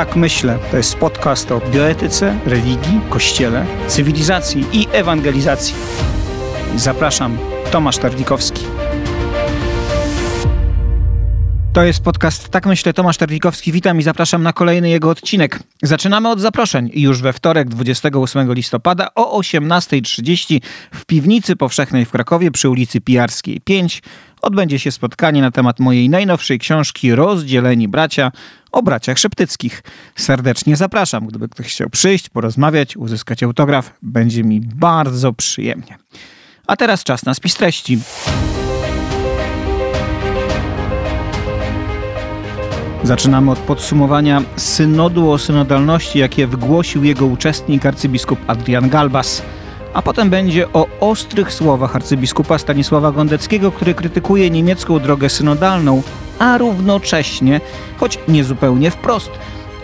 Tak myślę. To jest podcast o bioetyce, religii, kościele, cywilizacji i ewangelizacji. Zapraszam, Tomasz Tarlikowski. To jest podcast Tak Myślę, Tomasz Tarlikowski. Witam i zapraszam na kolejny jego odcinek. Zaczynamy od zaproszeń. Już we wtorek, 28 listopada o 18.30 w Piwnicy Powszechnej w Krakowie przy ulicy Pijarskiej 5 odbędzie się spotkanie na temat mojej najnowszej książki Rozdzieleni Bracia o braciach szeptyckich. Serdecznie zapraszam. Gdyby ktoś chciał przyjść, porozmawiać, uzyskać autograf, będzie mi bardzo przyjemnie. A teraz czas na spis treści. Zaczynamy od podsumowania synodu o synodalności, jakie wygłosił jego uczestnik arcybiskup Adrian Galbas. A potem będzie o ostrych słowach arcybiskupa Stanisława Gondeckiego, który krytykuje niemiecką drogę synodalną, a równocześnie, choć niezupełnie wprost,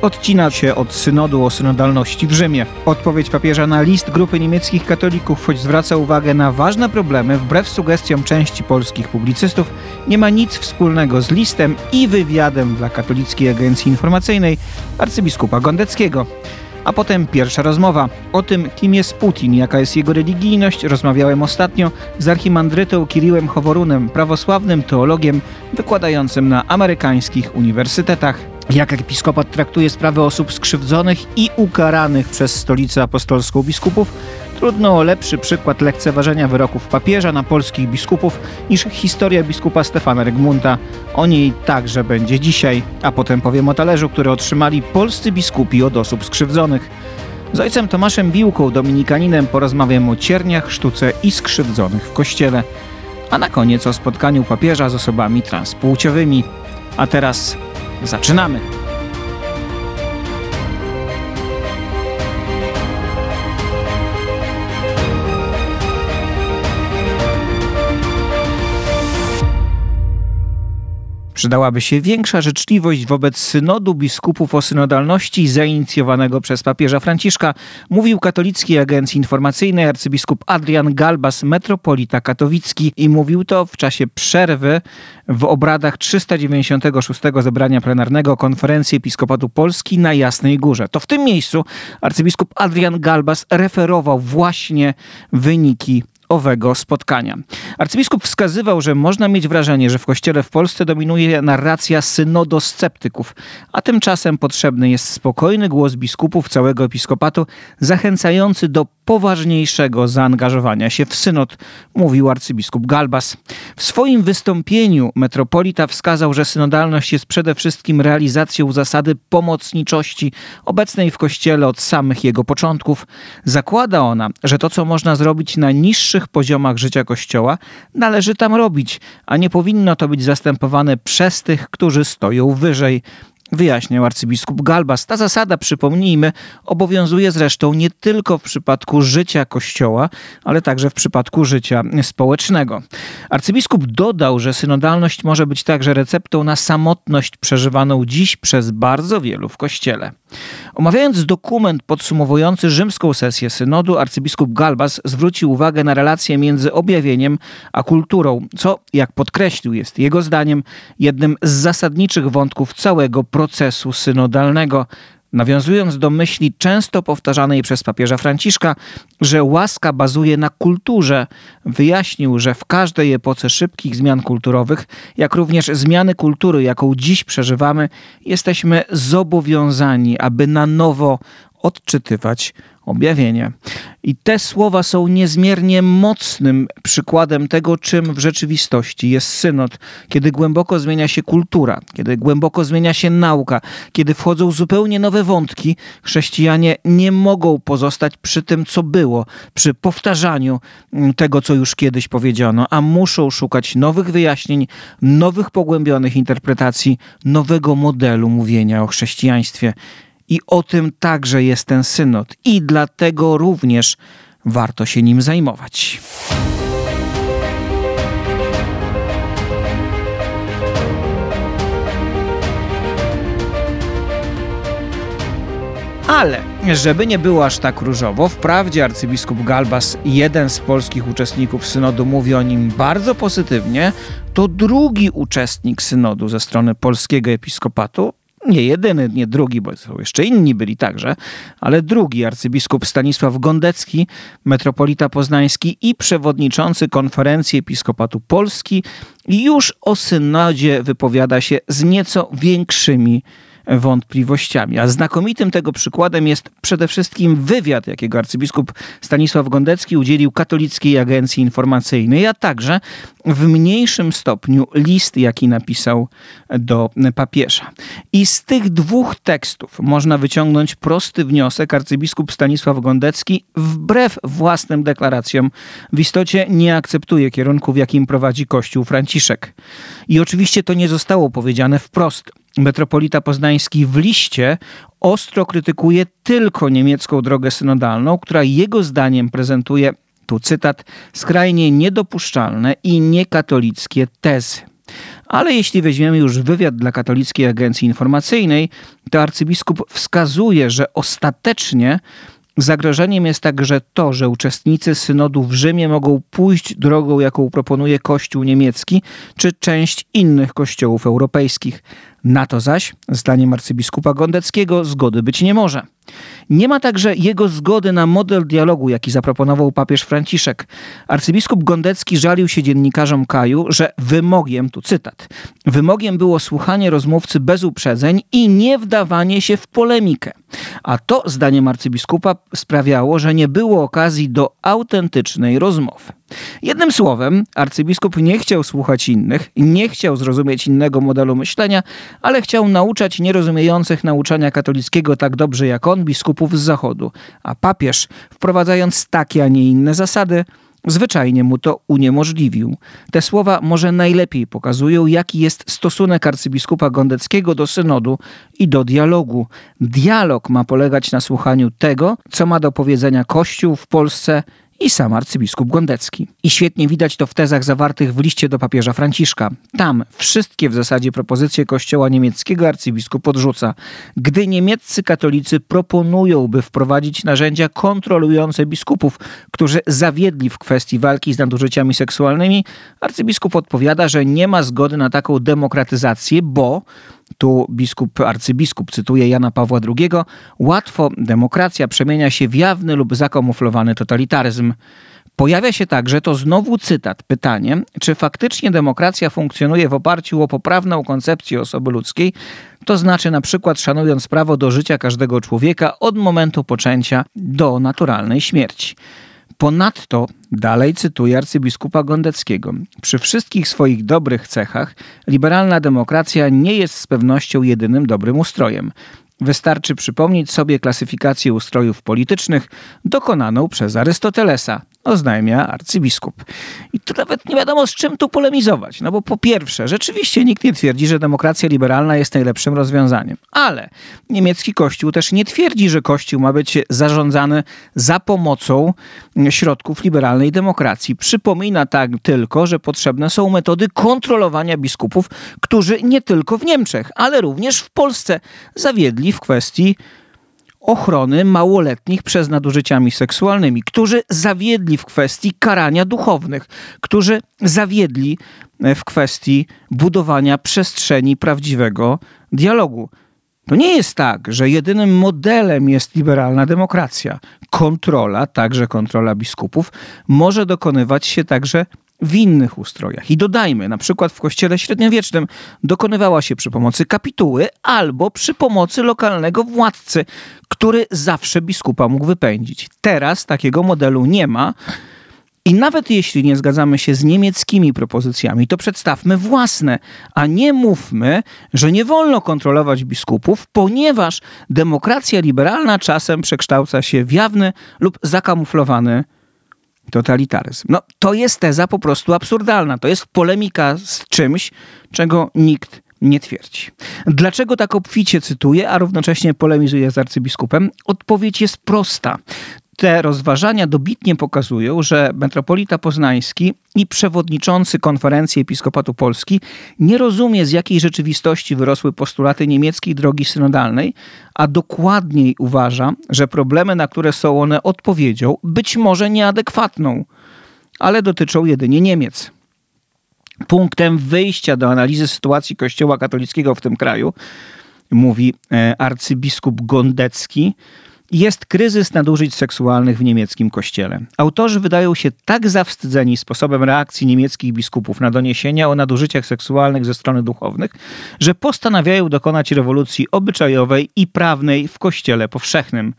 odcina się od synodu o synodalności w Rzymie. Odpowiedź papieża na list grupy niemieckich katolików, choć zwraca uwagę na ważne problemy, wbrew sugestiom części polskich publicystów, nie ma nic wspólnego z listem i wywiadem dla katolickiej agencji informacyjnej arcybiskupa Gondeckiego. A potem pierwsza rozmowa o tym, kim jest Putin, jaka jest jego religijność. Rozmawiałem ostatnio z archimandrytą Kiriłem Choworunem, prawosławnym teologiem wykładającym na amerykańskich uniwersytetach. Jak episkopat traktuje sprawy osób skrzywdzonych i ukaranych przez stolicę apostolską biskupów, trudno o lepszy przykład lekceważenia wyroków papieża na polskich biskupów niż historia biskupa Stefana Rygmunta. O niej także będzie dzisiaj, a potem powiem o talerzu, który otrzymali polscy biskupi od osób skrzywdzonych. Z ojcem Tomaszem Biłką, dominikaninem, porozmawiam o cierniach, sztuce i skrzywdzonych w kościele. A na koniec o spotkaniu papieża z osobami transpłciowymi. A teraz Zaczynamy! Przydałaby się większa życzliwość wobec synodu biskupów o synodalności zainicjowanego przez papieża Franciszka, mówił katolickiej agencji informacyjnej arcybiskup Adrian Galbas, metropolita katowicki i mówił to w czasie przerwy w obradach 396 zebrania plenarnego konferencji Episkopatu Polski na Jasnej Górze. To w tym miejscu arcybiskup Adrian Galbas referował właśnie wyniki owego spotkania. Arcybiskup wskazywał, że można mieć wrażenie, że w kościele w Polsce dominuje narracja synodosceptyków, a tymczasem potrzebny jest spokojny głos biskupów całego episkopatu, zachęcający do poważniejszego zaangażowania się w synod, mówił arcybiskup Galbas. W swoim wystąpieniu metropolita wskazał, że synodalność jest przede wszystkim realizacją zasady pomocniczości obecnej w kościele od samych jego początków. Zakłada ona, że to, co można zrobić na niższych poziomach życia kościoła, należy tam robić, a nie powinno to być zastępowane przez tych, którzy stoją wyżej. Wyjaśniał arcybiskup Galbas. Ta zasada, przypomnijmy, obowiązuje zresztą nie tylko w przypadku życia Kościoła, ale także w przypadku życia społecznego. Arcybiskup dodał, że synodalność może być także receptą na samotność przeżywaną dziś przez bardzo wielu w Kościele. Omawiając dokument podsumowujący rzymską sesję synodu, arcybiskup Galbas zwrócił uwagę na relację między objawieniem a kulturą, co, jak podkreślił, jest jego zdaniem jednym z zasadniczych wątków całego procesu synodalnego, nawiązując do myśli często powtarzanej przez papieża Franciszka, że łaska bazuje na kulturze, wyjaśnił, że w każdej epoce szybkich zmian kulturowych, jak również zmiany kultury, jaką dziś przeżywamy, jesteśmy zobowiązani, aby na nowo odczytywać objawienie. I te słowa są niezmiernie mocnym przykładem tego, czym w rzeczywistości jest synod, kiedy głęboko zmienia się kultura, kiedy głęboko zmienia się nauka, kiedy wchodzą zupełnie nowe wątki, chrześcijanie nie mogą pozostać przy tym, co było, przy powtarzaniu tego, co już kiedyś powiedziano, a muszą szukać nowych wyjaśnień, nowych pogłębionych interpretacji, nowego modelu mówienia o chrześcijaństwie. I o tym także jest ten synod, i dlatego również warto się nim zajmować. Ale, żeby nie było aż tak różowo, wprawdzie arcybiskup Galbas, jeden z polskich uczestników synodu, mówi o nim bardzo pozytywnie, to drugi uczestnik synodu ze strony polskiego episkopatu nie jedyny, nie drugi, bo jeszcze inni byli także, ale drugi arcybiskup Stanisław Gondecki, metropolita poznański i przewodniczący konferencji episkopatu Polski, już o synodzie wypowiada się z nieco większymi wątpliwościami. A znakomitym tego przykładem jest przede wszystkim wywiad, jakiego arcybiskup Stanisław Gondecki udzielił katolickiej agencji informacyjnej, a także w mniejszym stopniu list, jaki napisał do papieża. I z tych dwóch tekstów można wyciągnąć prosty wniosek. Arcybiskup Stanisław Gondecki, wbrew własnym deklaracjom, w istocie nie akceptuje kierunku, w jakim prowadzi Kościół Franciszek. I oczywiście to nie zostało powiedziane wprost. Metropolita Poznański w liście ostro krytykuje tylko niemiecką drogę synodalną, która jego zdaniem prezentuje, tu cytat, skrajnie niedopuszczalne i niekatolickie tezy. Ale jeśli weźmiemy już wywiad dla Katolickiej Agencji Informacyjnej, to arcybiskup wskazuje, że ostatecznie Zagrożeniem jest także to, że uczestnicy synodu w Rzymie mogą pójść drogą, jaką proponuje Kościół niemiecki czy część innych kościołów europejskich. Na to zaś, zdaniem arcybiskupa Gondeckiego, zgody być nie może. Nie ma także jego zgody na model dialogu, jaki zaproponował papież Franciszek. Arcybiskup Gondecki żalił się dziennikarzom Kaju, że wymogiem, tu cytat, wymogiem było słuchanie rozmówcy bez uprzedzeń i nie wdawanie się w polemikę. A to, zdaniem arcybiskupa, sprawiało, że nie było okazji do autentycznej rozmowy. Jednym słowem, arcybiskup nie chciał słuchać innych, nie chciał zrozumieć innego modelu myślenia, ale chciał nauczać nierozumiejących nauczania katolickiego tak dobrze jak on, biskupów z Zachodu. A papież, wprowadzając takie, a nie inne zasady, zwyczajnie mu to uniemożliwił. Te słowa może najlepiej pokazują, jaki jest stosunek arcybiskupa Gondeckiego do synodu i do dialogu. Dialog ma polegać na słuchaniu tego, co ma do powiedzenia Kościół w Polsce i sam arcybiskup Gondecki. I świetnie widać to w tezach zawartych w liście do papieża Franciszka. Tam wszystkie w zasadzie propozycje kościoła niemieckiego arcybiskup odrzuca. Gdy niemieccy katolicy proponują, by wprowadzić narzędzia kontrolujące biskupów, którzy zawiedli w kwestii walki z nadużyciami seksualnymi, arcybiskup odpowiada, że nie ma zgody na taką demokratyzację, bo tu biskup, arcybiskup cytuje Jana Pawła II, łatwo demokracja przemienia się w jawny lub zakamuflowany totalitaryzm. Pojawia się także, to znowu cytat, pytanie, czy faktycznie demokracja funkcjonuje w oparciu o poprawną koncepcję osoby ludzkiej, to znaczy na przykład szanując prawo do życia każdego człowieka od momentu poczęcia do naturalnej śmierci. Ponadto, dalej cytuję arcybiskupa Gondeckiego, przy wszystkich swoich dobrych cechach, liberalna demokracja nie jest z pewnością jedynym dobrym ustrojem. Wystarczy przypomnieć sobie klasyfikację ustrojów politycznych dokonaną przez Arystotelesa, oznajmia arcybiskup. I tu nawet nie wiadomo z czym tu polemizować. No bo po pierwsze, rzeczywiście nikt nie twierdzi, że demokracja liberalna jest najlepszym rozwiązaniem. Ale niemiecki kościół też nie twierdzi, że kościół ma być zarządzany za pomocą środków liberalnej demokracji. Przypomina tak tylko, że potrzebne są metody kontrolowania biskupów, którzy nie tylko w Niemczech, ale również w Polsce zawiedli w kwestii ochrony małoletnich przez nadużyciami seksualnymi, którzy zawiedli w kwestii karania duchownych, którzy zawiedli e, w kwestii budowania przestrzeni prawdziwego dialogu. To nie jest tak, że jedynym modelem jest liberalna demokracja. Kontrola, także kontrola biskupów, może dokonywać się także w innych ustrojach. I dodajmy, na przykład w kościele średniowiecznym dokonywała się przy pomocy kapituły albo przy pomocy lokalnego władcy, który zawsze biskupa mógł wypędzić. Teraz takiego modelu nie ma. I nawet jeśli nie zgadzamy się z niemieckimi propozycjami, to przedstawmy własne, a nie mówmy, że nie wolno kontrolować biskupów, ponieważ demokracja liberalna czasem przekształca się w jawny lub zakamuflowany totalitaryzm. No, to jest teza po prostu absurdalna. To jest polemika z czymś, czego nikt nie twierdzi. Dlaczego tak obficie cytuję, a równocześnie polemizuję z arcybiskupem? Odpowiedź jest prosta. Te rozważania dobitnie pokazują, że metropolita poznański i przewodniczący konferencji Episkopatu Polski nie rozumie, z jakiej rzeczywistości wyrosły postulaty niemieckiej drogi synodalnej, a dokładniej uważa, że problemy, na które są one odpowiedzią, być może nieadekwatną, ale dotyczą jedynie Niemiec. Punktem wyjścia do analizy sytuacji Kościoła katolickiego w tym kraju mówi e, arcybiskup Gondecki, jest kryzys nadużyć seksualnych w niemieckim kościele. Autorzy wydają się tak zawstydzeni sposobem reakcji niemieckich biskupów na doniesienia o nadużyciach seksualnych ze strony duchownych, że postanawiają dokonać rewolucji obyczajowej i prawnej w kościele powszechnym.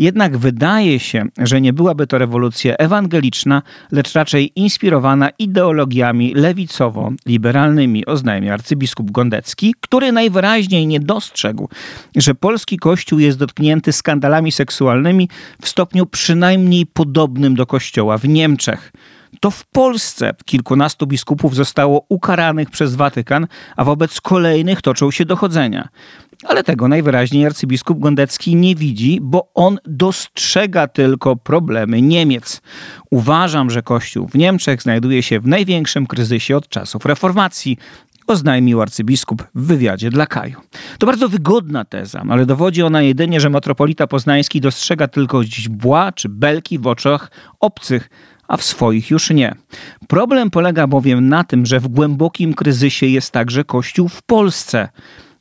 Jednak wydaje się, że nie byłaby to rewolucja ewangeliczna, lecz raczej inspirowana ideologiami lewicowo-liberalnymi, oznajmia arcybiskup Gondecki, który najwyraźniej nie dostrzegł, że polski kościół jest dotknięty skandalami seksualnymi w stopniu przynajmniej podobnym do kościoła w Niemczech. To w Polsce kilkunastu biskupów zostało ukaranych przez Watykan, a wobec kolejnych toczą się dochodzenia. Ale tego najwyraźniej arcybiskup Gondecki nie widzi, bo on dostrzega tylko problemy Niemiec. Uważam, że Kościół w Niemczech znajduje się w największym kryzysie od czasów reformacji oznajmił arcybiskup w wywiadzie dla Kaju. To bardzo wygodna teza, ale dowodzi ona jedynie, że metropolita poznański dostrzega tylko źbła czy belki w oczach obcych, a w swoich już nie. Problem polega bowiem na tym, że w głębokim kryzysie jest także Kościół w Polsce.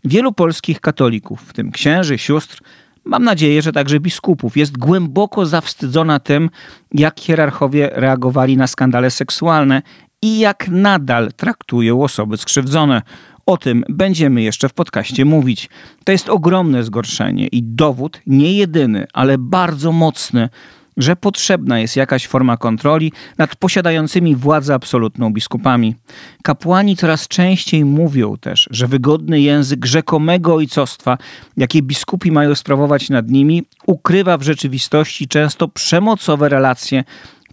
Wielu polskich katolików, w tym księży, sióstr, mam nadzieję, że także biskupów, jest głęboko zawstydzona tym, jak hierarchowie reagowali na skandale seksualne i jak nadal traktują osoby skrzywdzone. O tym będziemy jeszcze w podcaście mówić. To jest ogromne zgorszenie i dowód, nie jedyny, ale bardzo mocny, że potrzebna jest jakaś forma kontroli nad posiadającymi władzę absolutną biskupami. Kapłani coraz częściej mówią też, że wygodny język rzekomego ojcostwa, jakie biskupi mają sprawować nad nimi, ukrywa w rzeczywistości często przemocowe relacje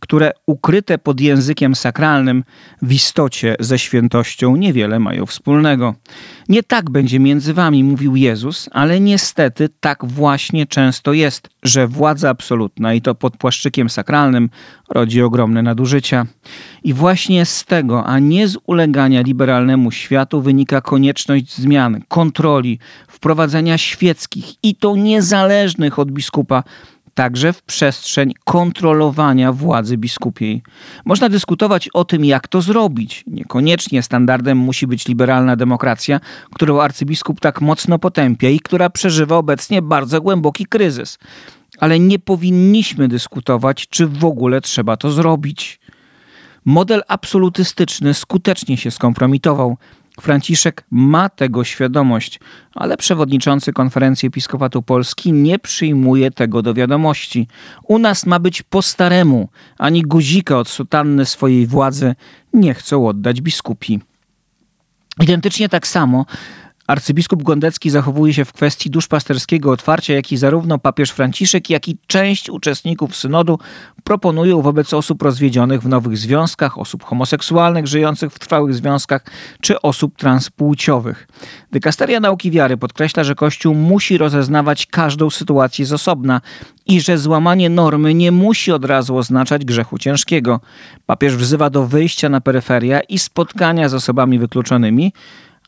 które ukryte pod językiem sakralnym w istocie ze świętością niewiele mają wspólnego. Nie tak będzie między wami, mówił Jezus, ale niestety tak właśnie często jest, że władza absolutna i to pod płaszczykiem sakralnym rodzi ogromne nadużycia. I właśnie z tego, a nie z ulegania liberalnemu światu wynika konieczność zmian, kontroli, wprowadzenia świeckich i to niezależnych od biskupa także w przestrzeń kontrolowania władzy biskupiej. Można dyskutować o tym, jak to zrobić. Niekoniecznie standardem musi być liberalna demokracja, którą arcybiskup tak mocno potępia i która przeżywa obecnie bardzo głęboki kryzys. Ale nie powinniśmy dyskutować, czy w ogóle trzeba to zrobić. Model absolutystyczny skutecznie się skompromitował. Franciszek ma tego świadomość, ale przewodniczący konferencji Episkopatu Polski nie przyjmuje tego do wiadomości. U nas ma być po staremu, ani guzika od sutanny swojej władzy nie chcą oddać biskupi. Identycznie tak samo Arcybiskup Gondecki zachowuje się w kwestii duszpasterskiego otwarcia, jaki zarówno papież Franciszek, jak i część uczestników synodu proponują wobec osób rozwiedzionych w nowych związkach, osób homoseksualnych żyjących w trwałych związkach czy osób transpłciowych. Dykasteria Nauki Wiary podkreśla, że Kościół musi rozeznawać każdą sytuację z osobna i że złamanie normy nie musi od razu oznaczać grzechu ciężkiego. Papież wzywa do wyjścia na peryferia i spotkania z osobami wykluczonymi,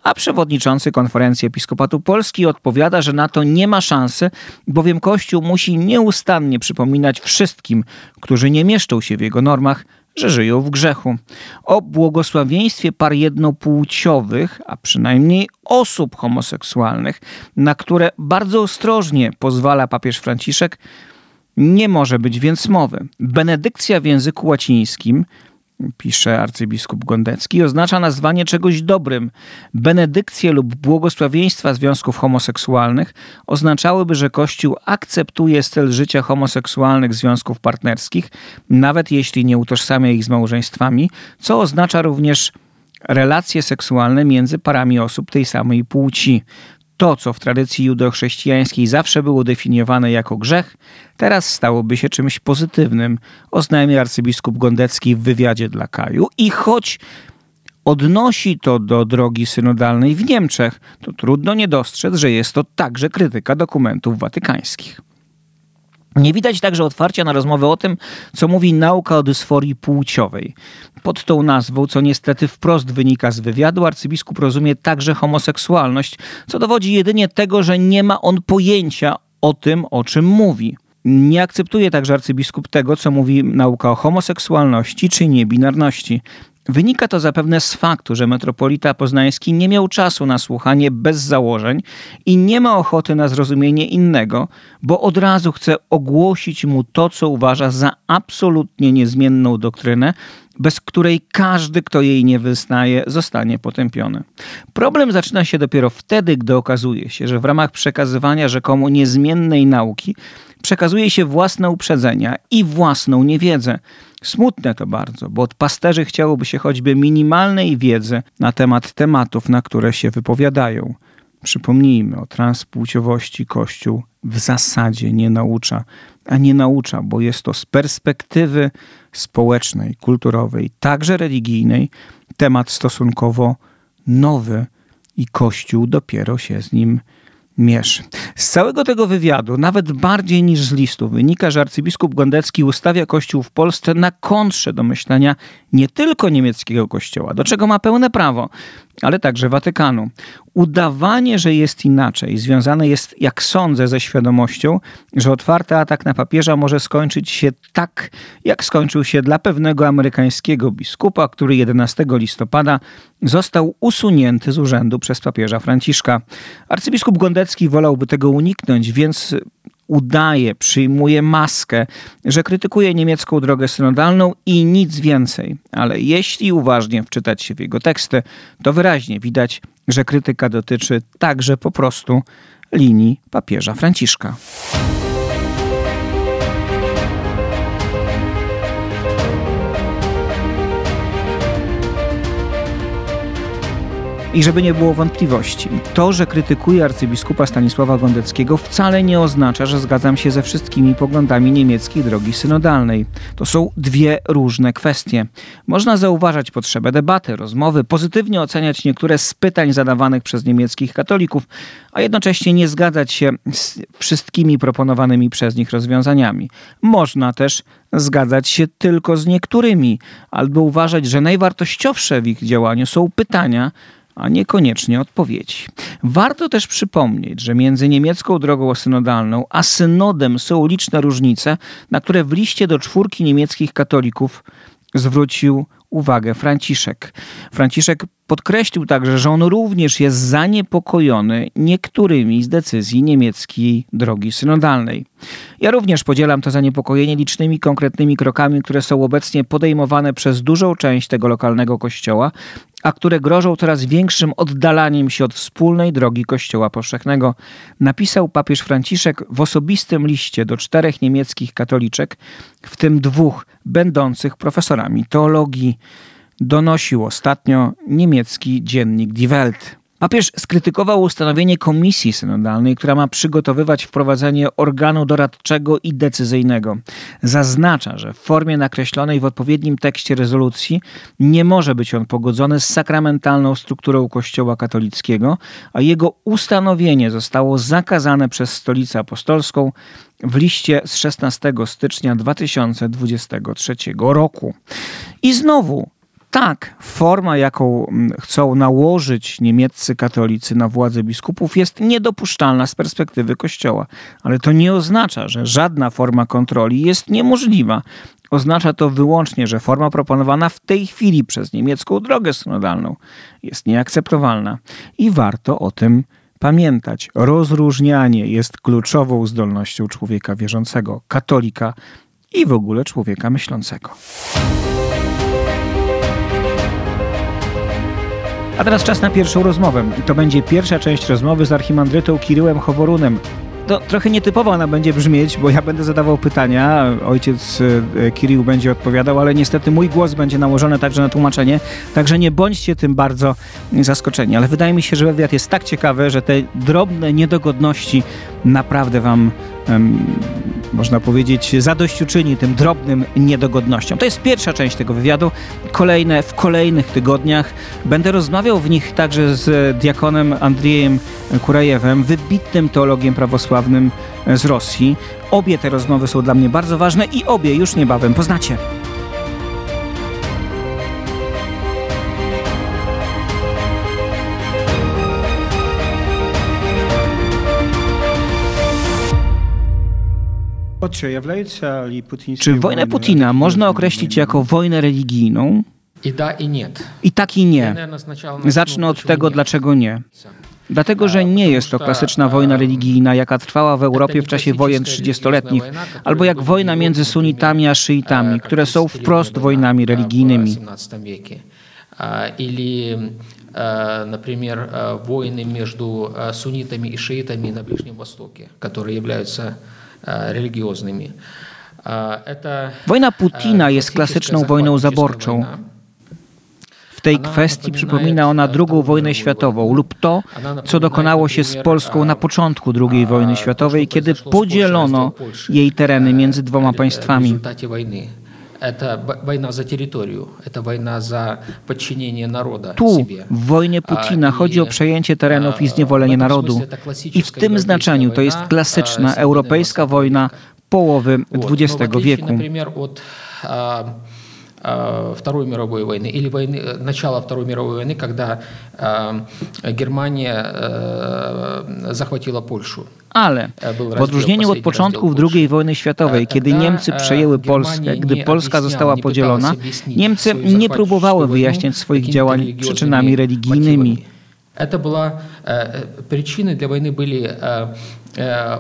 a przewodniczący konferencji Episkopatu Polski odpowiada, że na to nie ma szansy, bowiem Kościół musi nieustannie przypominać wszystkim, którzy nie mieszczą się w jego normach, że żyją w grzechu. O błogosławieństwie par jednopłciowych, a przynajmniej osób homoseksualnych, na które bardzo ostrożnie pozwala papież Franciszek, nie może być więc mowy. Benedykcja w języku łacińskim pisze arcybiskup Gondecki, oznacza nazwanie czegoś dobrym. Benedykcje lub błogosławieństwa związków homoseksualnych oznaczałyby, że Kościół akceptuje styl życia homoseksualnych związków partnerskich, nawet jeśli nie utożsamia ich z małżeństwami, co oznacza również relacje seksualne między parami osób tej samej płci to, co w tradycji judochrześcijańskiej zawsze było definiowane jako grzech, teraz stałoby się czymś pozytywnym, oznajmia arcybiskup Gondecki w wywiadzie dla Kaju. I choć odnosi to do drogi synodalnej w Niemczech, to trudno nie dostrzec, że jest to także krytyka dokumentów watykańskich. Nie widać także otwarcia na rozmowę o tym, co mówi nauka o dysforii płciowej. Pod tą nazwą, co niestety wprost wynika z wywiadu, arcybiskup rozumie także homoseksualność, co dowodzi jedynie tego, że nie ma on pojęcia o tym, o czym mówi. Nie akceptuje także arcybiskup tego, co mówi nauka o homoseksualności czy niebinarności. Wynika to zapewne z faktu, że metropolita poznański nie miał czasu na słuchanie bez założeń i nie ma ochoty na zrozumienie innego, bo od razu chce ogłosić mu to, co uważa za absolutnie niezmienną doktrynę, bez której każdy, kto jej nie wyznaje, zostanie potępiony. Problem zaczyna się dopiero wtedy, gdy okazuje się, że w ramach przekazywania rzekomo niezmiennej nauki przekazuje się własne uprzedzenia i własną niewiedzę. Smutne to bardzo, bo od pasterzy chciałoby się choćby minimalnej wiedzy na temat tematów, na które się wypowiadają. Przypomnijmy, o transpłciowości Kościół w zasadzie nie naucza, a nie naucza, bo jest to z perspektywy społecznej, kulturowej, także religijnej, temat stosunkowo nowy i Kościół dopiero się z nim mierzy. Z całego tego wywiadu, nawet bardziej niż z listu, wynika, że arcybiskup Gondecki ustawia Kościół w Polsce na kontrze do myślenia nie tylko niemieckiego Kościoła, do czego ma pełne prawo, ale także Watykanu. Udawanie, że jest inaczej, związane jest, jak sądzę, ze świadomością, że otwarty atak na papieża może skończyć się tak, jak skończył się dla pewnego amerykańskiego biskupa, który 11 listopada został usunięty z urzędu przez papieża Franciszka. Arcybiskup Gondecki wolałby tego uniknąć, więc udaje, przyjmuje maskę, że krytykuje niemiecką drogę synodalną i nic więcej. Ale jeśli uważnie wczytać się w jego teksty, to wyraźnie widać, że krytyka dotyczy także po prostu linii papieża Franciszka. I żeby nie było wątpliwości, to, że krytykuję arcybiskupa Stanisława Gondeckiego wcale nie oznacza, że zgadzam się ze wszystkimi poglądami niemieckiej drogi synodalnej. To są dwie różne kwestie. Można zauważać potrzebę debaty, rozmowy, pozytywnie oceniać niektóre z pytań zadawanych przez niemieckich katolików, a jednocześnie nie zgadzać się z wszystkimi proponowanymi przez nich rozwiązaniami. Można też zgadzać się tylko z niektórymi, albo uważać, że najwartościowsze w ich działaniu są pytania, a niekoniecznie odpowiedzi. Warto też przypomnieć, że między niemiecką drogą synodalną a synodem są liczne różnice, na które w liście do czwórki niemieckich katolików zwrócił uwagę Franciszek. Franciszek podkreślił także, że on również jest zaniepokojony niektórymi z decyzji niemieckiej drogi synodalnej. Ja również podzielam to zaniepokojenie licznymi konkretnymi krokami, które są obecnie podejmowane przez dużą część tego lokalnego kościoła, a które grożą coraz większym oddalaniem się od wspólnej drogi Kościoła Powszechnego, napisał papież Franciszek w osobistym liście do czterech niemieckich katoliczek, w tym dwóch będących profesorami teologii, donosił ostatnio niemiecki dziennik Die Welt. Papież skrytykował ustanowienie komisji synodalnej, która ma przygotowywać wprowadzenie organu doradczego i decyzyjnego. Zaznacza, że w formie nakreślonej w odpowiednim tekście rezolucji nie może być on pogodzony z sakramentalną strukturą Kościoła katolickiego, a jego ustanowienie zostało zakazane przez Stolicę Apostolską w liście z 16 stycznia 2023 roku. I znowu tak, forma, jaką mm, chcą nałożyć niemieccy katolicy na władzę biskupów, jest niedopuszczalna z perspektywy Kościoła. Ale to nie oznacza, że żadna forma kontroli jest niemożliwa. Oznacza to wyłącznie, że forma proponowana w tej chwili przez niemiecką drogę synodalną jest nieakceptowalna i warto o tym pamiętać. Rozróżnianie jest kluczową zdolnością człowieka wierzącego, katolika i w ogóle człowieka myślącego. A teraz czas na pierwszą rozmowę. To będzie pierwsza część rozmowy z archimandrytą Kiryłem Choworunem. To trochę nietypowo ona będzie brzmieć, bo ja będę zadawał pytania, ojciec e, Kirill będzie odpowiadał, ale niestety mój głos będzie nałożony także na tłumaczenie, także nie bądźcie tym bardzo zaskoczeni. Ale wydaje mi się, że wywiad jest tak ciekawy, że te drobne niedogodności naprawdę wam można powiedzieć, zadośćuczyni tym drobnym niedogodnościom. To jest pierwsza część tego wywiadu. Kolejne w kolejnych tygodniach będę rozmawiał w nich także z diakonem Andrzejem Kurajewem, wybitnym teologiem prawosławnym z Rosji. Obie te rozmowy są dla mnie bardzo ważne i obie już niebawem poznacie. Czy wojnę Putina można określić jako wojnę religijną? I da, i nie. I tak i nie. Zacznę od tego, dlaczego nie. Dlatego, że nie jest to klasyczna wojna religijna, jaka trwała w Europie w czasie wojen trzydziestoletnich, albo jak wojna między sunitami a szyitami, które są wprost wojnami religijnymi. Или, например, войны между суннитами и шиитами на Ближнем Востоке, которые являются религиозными. Wojna Putina jest klasyczną wojną zaborczą. W tej kwestii przypomina ona II wojnę światową lub to, co dokonało się z Polską na początku II wojny światowej, kiedy podzielono jej tereny między dwoma państwami. Это война за территорию, это война за подчинение народа Tu, себе. w wojnie Putina, chodzi o przejęcie terenów i zniewolenie narodu. I w tym znaczeniu to jest klasyczna europejska wojna połowy XX wieku. Например, от Второй мировой войны или войны, начала Второй мировой войны, когда Германия захватила Польшу. Ale w odróżnieniu od początków II wojny światowej, kiedy Niemcy przejęły Polskę, gdy Polska została podzielona, Niemcy nie próbowały wyjaśniać swoich działań przyczynami religijnymi. Это была причины для войны были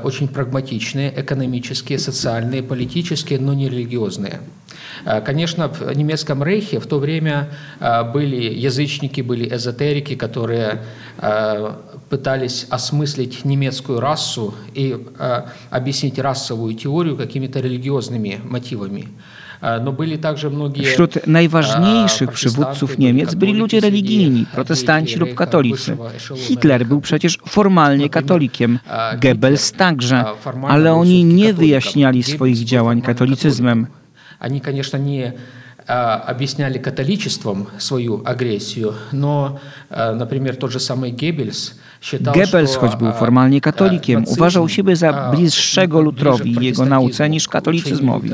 очень прагматичные, экономические, социальные, политические, но не религиозные. Конечно, в немецком рейхе в то время были язычники, были эзотерики, которые пытались осмыслить немецкую расу и объяснить расовую теорию какими-то религиозными мотивами. Wśród najważniejszych przywódców Niemiec byli ludzie religijni, protestanci lub katolicy. Hitler był przecież formalnie katolikiem, Goebbels także, ale oni nie wyjaśniali swoich działań katolicyzmem. Они, конечно, не объясняли католичеством свою агрессию, но, например, тот же самый Геббельс Goebbels, choć był formalnie katolikiem, uważał siebie za bliższego Lutrowi i jego nauce niż katolicyzmowi.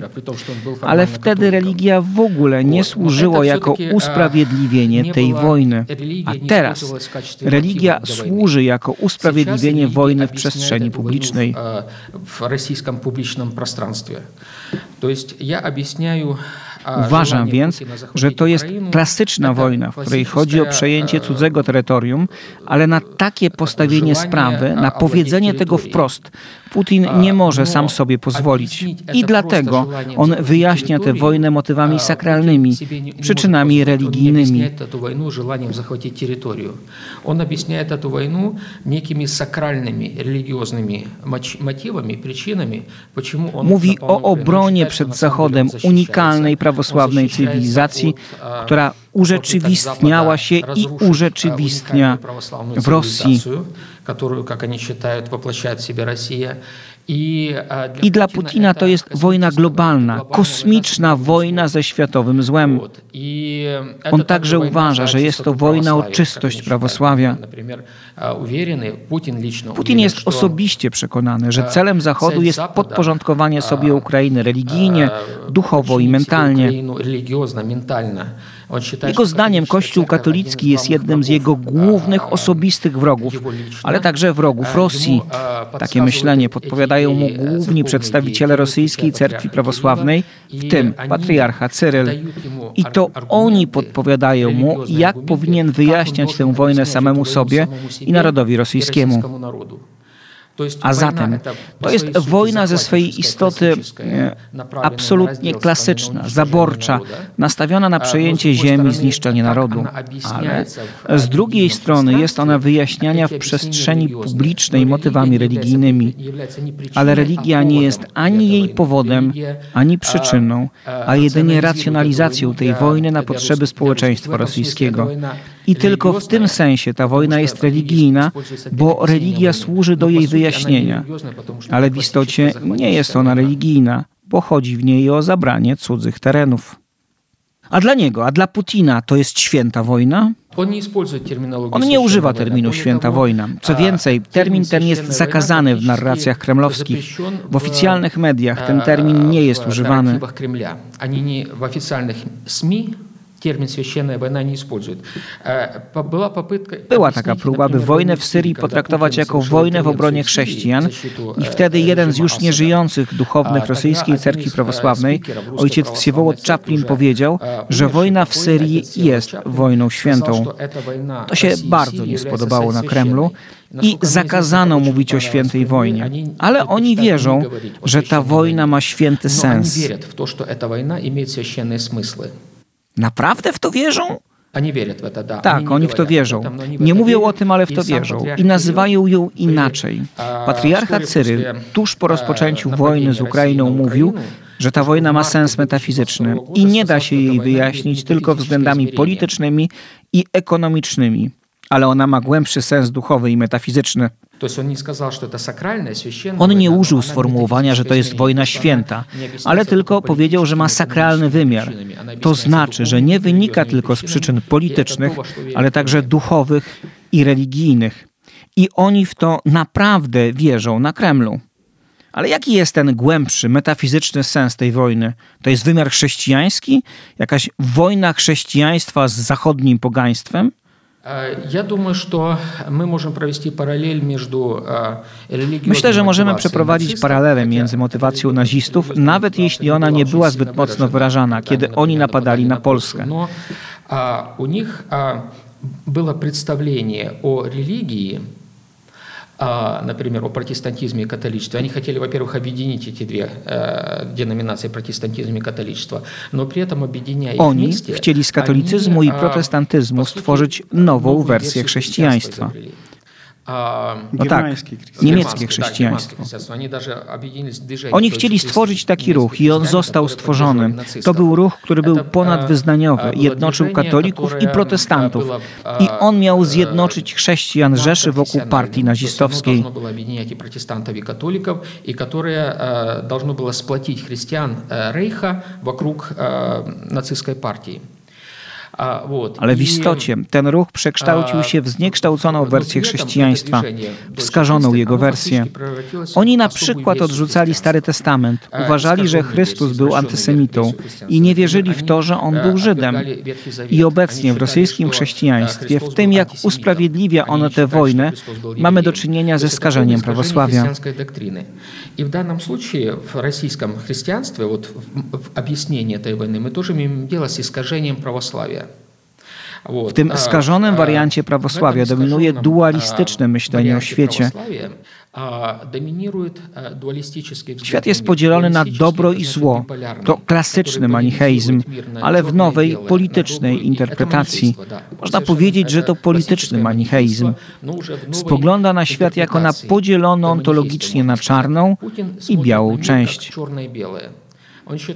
Ale wtedy religia w ogóle nie służyła jako usprawiedliwienie tej wojny. A teraz religia służy jako usprawiedliwienie wojny w przestrzeni publicznej. W rosyjskim publicznym пространстве. To jest, ja objaśniаю Uważam więc, że to jest klasyczna wojna, w której chodzi o przejęcie cudzego terytorium, ale na takie postawienie sprawy, na powiedzenie tego wprost, Putin nie może sam sobie pozwolić. I dlatego on wyjaśnia tę wojnę motywami sakralnymi, przyczynami religijnymi. On objaśnia tę wojnę niekimi sakralnymi, religijnymi motywami, przyczynami, Mówi o obronie przed Zachodem unikalnej prawosławnej cywilizacji, która urzeczywistniała się i urzeczywistnia w Rosji. I dla Putina to jest wojna globalna, kosmiczna wojna ze światowym złem. On także uważa, że jest to wojna o czystość prawosławia. Putin jest osobiście przekonany, że celem Zachodu jest podporządkowanie sobie Ukrainy religijnie, duchowo i mentalnie. Jego zdaniem Kościół katolicki jest jednym z jego głównych osobistych wrogów, ale także wrogów Rosji. Takie myślenie podpowiadają mu główni przedstawiciele rosyjskiej cerkwi prawosławnej, w tym patriarcha Cyryl. I to oni podpowiadają mu, jak powinien wyjaśniać tę wojnę samemu sobie i narodowi rosyjskiemu. A zatem to jest wojna ze swojej istoty absolutnie klasyczna, zaborcza, nastawiona na przejęcie ziemi, zniszczenie narodu. Ale z drugiej strony jest ona wyjaśniania w przestrzeni publicznej motywami religijnymi. Ale religia nie jest ani jej powodem, ani przyczyną, a jedynie racjonalizacją tej wojny na potrzeby społeczeństwa rosyjskiego. I tylko w tym sensie ta wojna jest religijna, bo religia służy do jej wyjaśnienia. Ale w istocie nie jest ona religijna, bo chodzi w niej o zabranie cudzych terenów. A dla niego, a dla Putina to jest święta wojna? On nie używa terminu święta wojna. Co więcej, termin ten jest zakazany w narracjach kremlowskich. W oficjalnych mediach ten termin nie jest używany Ani w oficjalnych SMI термин «священная война» не используют. Была попытка Była taka próba, by wojnę w Syrii potraktować jako wojnę w obronie chrześcijan i wtedy jeden z już nieżyjących duchownych rosyjskiej cerkwi prawosławnej, ojciec Wsiewołod Chaplin powiedział, że wojna w Syrii jest wojną świętą. To się bardzo nie spodobało na Kremlu i zakazano mówić o świętej wojnie. Ale oni wierzą, że ta wojna ma święty sens. w to, że ta wojna ma święte smysły. Naprawdę w to wierzą? Oni wierzą w to. Tak, oni w to wierzą. Nie mówią o tym, ale w to wierzą. I nazywają ją inaczej. Patriarcha Cyryl tuż po rozpoczęciu wojny z Ukrainą mówił, że ta wojna ma sens metafizyczny i nie da się jej wyjaśnić tylko względami politycznymi i ekonomicznymi, ale ona ma głębszy sens duchowy i metafizyczny. On nie użył sformułowania, że to jest wojna święta, ale tylko powiedział, że ma sakralny wymiar. To znaczy, że nie wynika tylko z przyczyn politycznych, ale także duchowych i religijnych. I oni w to naprawdę wierzą na Kremlu. Ale jaki jest ten głębszy, metafizyczny sens tej wojny? To jest wymiar chrześcijański? Jakaś wojna chrześcijaństwa z zachodnim pogaństwem? Myślę, że możemy przeprowadzić paralelę między motywacją nazistów, nawet jeśli ona nie była zbyt mocno wyrażana, kiedy oni napadali na Polskę. U nich było przedstawienie o religii например, о протестантизме и католичестве. Они хотели, во-первых, объединить эти две деноминации протестантизм и католичество, но при этом объединяя их Oni вместе, chcieli z katolicyzmu i protestantyzmu stworzyć nową wersję chrześcijaństwa. No tak, niemieckie chrześcijaństwo. Oni chcieli stworzyć taki ruch i on został stworzony. To był ruch, który był ponadwyznaniowy, jednoczył katolików i protestantów. I on miał zjednoczyć chrześcijan Rzeszy wokół partii nazistowskiej. протестантов и католиков, и которое должно было сплотить христиан Рейха вокруг нацистской партии. Ale w istocie ten ruch przekształcił się w zniekształconą wersję chrześcijaństwa, w skażoną jego wersję. Oni na przykład odrzucali Stary Testament, uważali, że Chrystus był antysemitą i nie wierzyli w to, że on był Żydem. I obecnie w rosyjskim chrześcijaństwie, w tym jak usprawiedliwia ono tę wojnę, mamy do czynienia ze skażeniem prawosławia. I w danym случае w rosyjskim chrześcijaństwie, вот в объяснении этой войны, мы тоже имеем дело с искажением православия. W tym skażonym wariancie prawosławia dominuje dualistyczne myślenie o świecie. Świat jest podzielony na dobro i zło. To klasyczny manicheizm, ale w nowej politycznej interpretacji. Można powiedzieć, że to polityczny manicheizm. Spogląda na świat jako na podzieloną ontologicznie na czarną i białą część.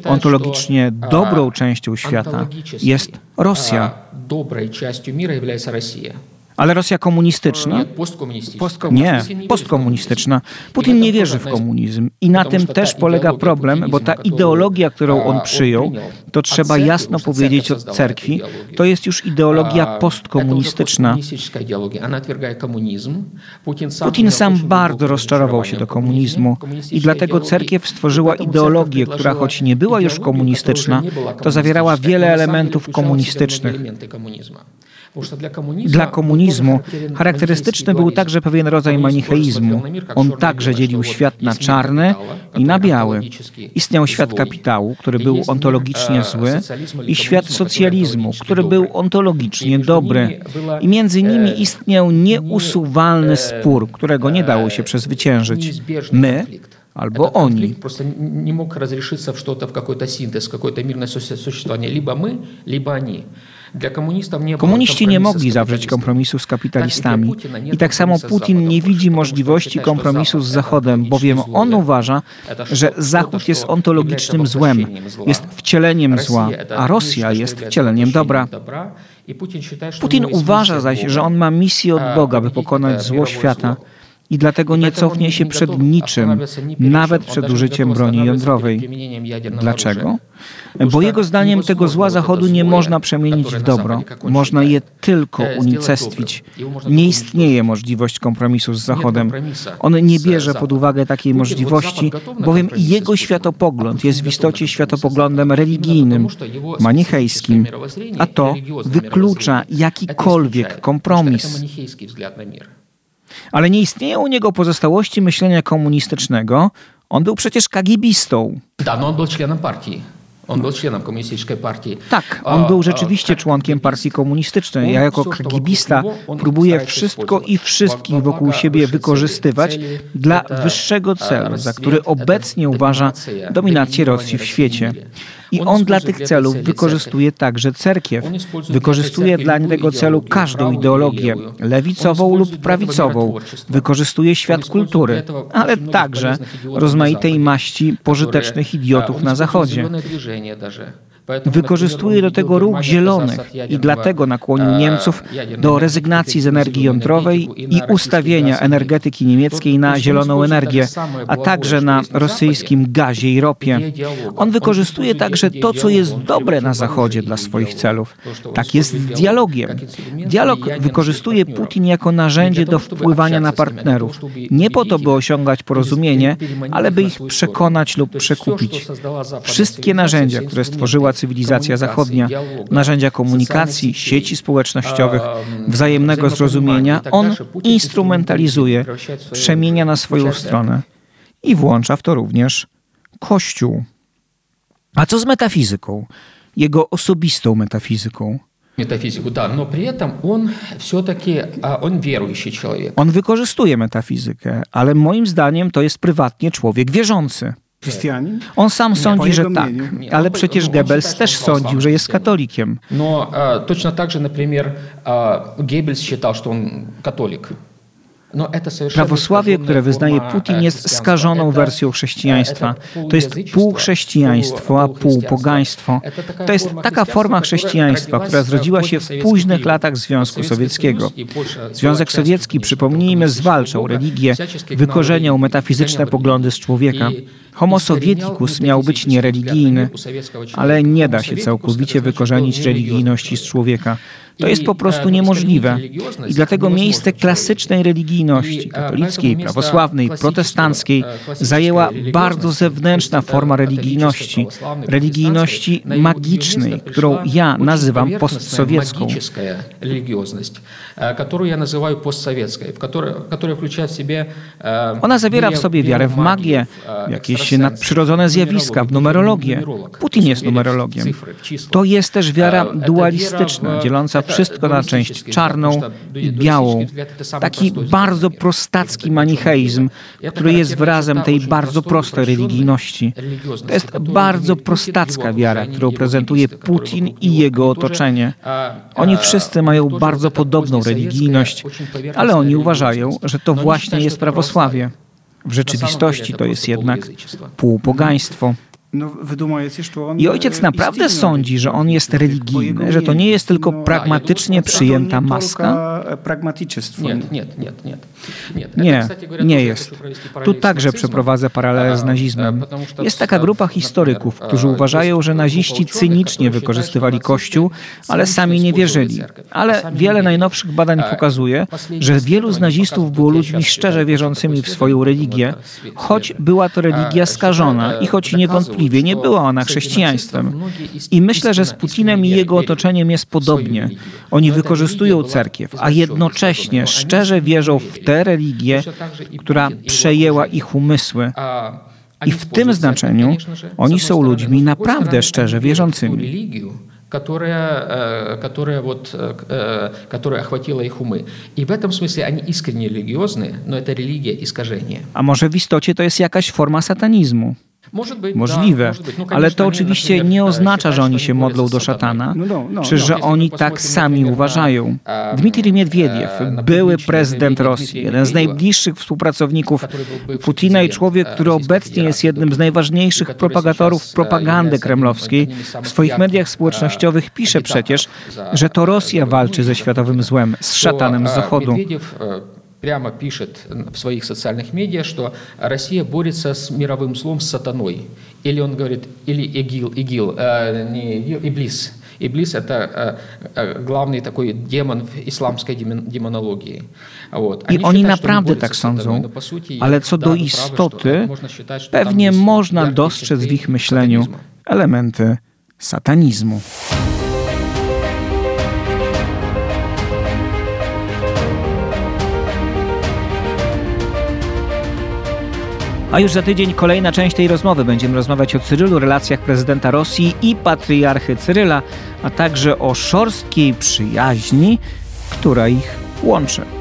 Ontologicznie dobrą częścią świata jest Rosja. Dobrą częścią świata jest Rosja. Ale Rosja komunistyczna? Nie, postkomunistyczna. Putin nie wierzy w komunizm. I na tym też polega problem, bo ta ideologia, którą on przyjął, to trzeba jasno powiedzieć od cerkwi, to jest już ideologia postkomunistyczna. Putin sam bardzo rozczarował się do komunizmu i dlatego cerkiew stworzyła ideologię, która choć nie była już komunistyczna, to zawierała wiele elementów komunistycznych. Dla komunizmu charakterystyczny był także pewien rodzaj manicheizmu. On także dzielił świat na czarny i na biały. Istniał świat kapitału, który był ontologicznie zły, i świat socjalizmu, który był ontologicznie dobry. I między nimi istniał nieusuwalny spór, którego nie dało się przezwyciężyć. My albo oni. Просто не мог разрешиться в что-то, в какой-то синтез, какое-то мирное существование. Либо мы, либо они. Komuniści nie mogli zawrzeć kompromisu z kapitalistami. I tak samo Putin nie widzi możliwości kompromisu z Zachodem, bowiem on uważa, że Zachód jest ontologicznym złem, jest wcieleniem zła, a Rosja jest wcieleniem dobra. Putin uważa zaś, że on ma misję od Boga, by pokonać zło świata i dlatego nie cofnie się przed niczym, nawet przed użyciem broni jądrowej. Dlaczego? Bo jego zdaniem tego zła Zachodu nie można przemienić w dobro. Można je tylko unicestwić. Nie istnieje możliwość kompromisu z Zachodem. On nie bierze pod uwagę takiej możliwości, bowiem jego światopogląd jest w istocie światopoglądem religijnym, manichejskim, a to wyklucza jakikolwiek kompromis. Ale nie istnieją u niego pozostałości myślenia komunistycznego. On był przecież kagibistą. Tak, no on był członem partii. On był członem komunistycznej partii. Tak, on był rzeczywiście członkiem partii komunistycznej. Ja jako kagibista próbuję wszystko i wszystkich wokół siebie wykorzystywać dla wyższego celu, za który obecnie uważa dominację Rosji w świecie. I on dla tych celów wykorzystuje także cerkiew. Wykorzystuje dla tego celu każdą ideologię, lewicową lub prawicową. Wykorzystuje świat kultury, ale także rozmaitej maści pożytecznych idiotów na Zachodzie. Wykorzystuje do tego ruch zielonych i dlatego nakłonił Niemców do rezygnacji z energii jądrowej i ustawienia energetyki niemieckiej na zieloną energię, a także na rosyjskim gazie i ropie. On wykorzystuje także to, co jest dobre na Zachodzie dla swoich celów. Tak jest z dialogiem. Dialog wykorzystuje Putin jako narzędzie do wpływania na partnerów. Nie po to, by osiągać porozumienie, ale by ich przekonać lub przekupić. Wszystkie narzędzia, które stworzyła cywilizacja zachodnia, narzędzia komunikacji, sieci społecznościowych, wzajemnego zrozumienia, on instrumentalizuje, przemienia na swoją stronę i włącza w to również Kościół. A co z metafizyką? Jego osobistą metafizyką? Metafizyku, tak, no przy tym on все-таки, on wierujący człowiek. On wykorzystuje metafizykę, ale moim zdaniem to jest prywatnie człowiek wierzący. Chrześcijanin? On sam sądzi, że tak, ale przecież Goebbels też sądził, że jest katolikiem. No, точно tak, że na przykład Goebbels считал, że on katolik. No, Prawosławie, które wyznaje Putin, jest skażoną wersją chrześcijaństwa. To jest półchrześcijaństwo, a półpogaństwo. To jest taka forma chrześcijaństwa, która zrodziła się w późnych latach Związku Sowieckiego. Związek Sowiecki, przypomnijmy, zwalczał religię, wykorzeniał metafizyczne poglądy z człowieka. Homo sovieticus miał być niereligijny, ale nie da się całkowicie wykorzenić religijności z człowieka. To jest po prostu niemożliwe. I dlatego miejsce klasycznej religijności, katolickiej, prawosławnej, protestanckiej, zajęła bardzo zewnętrzna forma religijności, religijności magicznej, którą ja nazywam postsowiecką. Ona zawiera w sobie wiarę w magię, jakieś nadprzyrodzone zjawiska, w numerologię. Putin jest numerologiem. To jest też wiara dualistyczna, dzieląca wszystko na część czarną i białą. Taki bardzo prostacki manicheizm, który jest wyrazem tej bardzo prostej religijności. To jest bardzo prostacka wiara, którą prezentuje Putin i jego otoczenie. Oni wszyscy mają bardzo podobną religijność, ale oni uważają, że to właśnie jest prawosławie. W rzeczywistości to jest jednak półpogaństwo. No, I ojciec naprawdę sądzi, że on jest religijny, że to nie jest tylko pragmatycznie przyjęta maska? Nie, nie, nie, nie. Nie, nie jest. Tu także przeprowadzę paralel z nazizmem. Jest taka grupa historyków, którzy uważają, że naziści cynicznie wykorzystywali Kościół, ale sami nie wierzyli. Ale wiele najnowszych badań pokazuje, że wielu z nazistów było ludźmi szczerze wierzącymi w swoją religię, choć była to religia skażona i choć niewątpliwie niewątpliwie nie była ona chrześcijaństwem. I myślę, że z Putinem i jego otoczeniem jest podobnie. Oni wykorzystują cerkiew, a jednocześnie szczerze wierzą w tę religię, która przejęła ich umysły. I w tym znaczeniu oni są ludźmi naprawdę szczerze wierzącymi которая, которая, вот, которая охватила их умы. И в этом смысле они искренне религиозны, но это религия искажения. A może w istocie to jest jakaś forma satanizmu? Możliwe, no, ale to oczywiście nie oznacza, że oni się modlą do szatana, no, no, czy że oni tak sami uważają. Dmitrij Miedwiediew, były prezydent Rosji, jeden z najbliższych współpracowników Putina i człowiek, który obecnie jest jednym z najważniejszych propagatorów propagandy kremlowskiej, w swoich mediach społecznościowych pisze przecież, że to Rosja walczy ze światowym złem, z szatanem z Zachodu. Прямо пишет в своих социальных медиа, что Россия борется с мировым злом, с сатаной. Или он говорит, или ИГИЛ, ИГИЛ, э, не ИГИЛ, Иблис. Иблис – это э, главный такой демон в исламской демонологии. Вот. I oni naprawdę tak sądzą, ale co do istoty, pewnie można dostrzec w ich myśleniu elementy satanizmu. A już za tydzień kolejna część tej rozmowy. Będziemy rozmawiać o Cyrylu, relacjach prezydenta Rosji i patriarchy Cyryla, a także o szorstkiej przyjaźni, która ich łączy.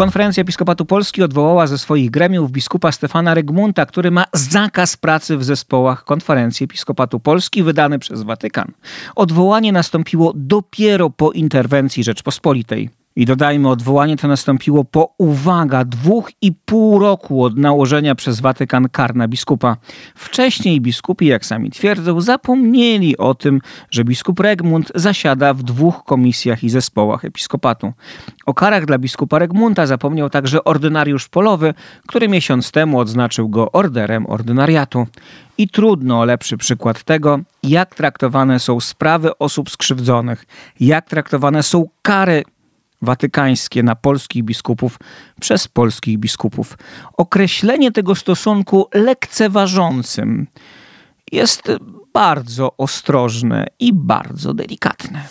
Konferencja Episkopatu Polski odwołała ze swoich gremiów biskupa Stefana Regmunta, który ma zakaz pracy w zespołach Konferencji Episkopatu Polski wydany przez Watykan. Odwołanie nastąpiło dopiero po interwencji Rzeczpospolitej. I dodajmy, odwołanie to nastąpiło po, uwaga, dwóch i pół roku od nałożenia przez Watykan kar na biskupa. Wcześniej biskupi, jak sami twierdzą, zapomnieli o tym, że biskup Regmund zasiada w dwóch komisjach i zespołach episkopatu. O karach dla biskupa Regmunta zapomniał także ordynariusz polowy, który miesiąc temu odznaczył go orderem ordynariatu. I trudno o lepszy przykład tego, jak traktowane są sprawy osób skrzywdzonych, jak traktowane są kary watykańskie na polskich biskupów przez polskich biskupów. Określenie tego stosunku lekceważącym jest bardzo ostrożne i bardzo delikatne.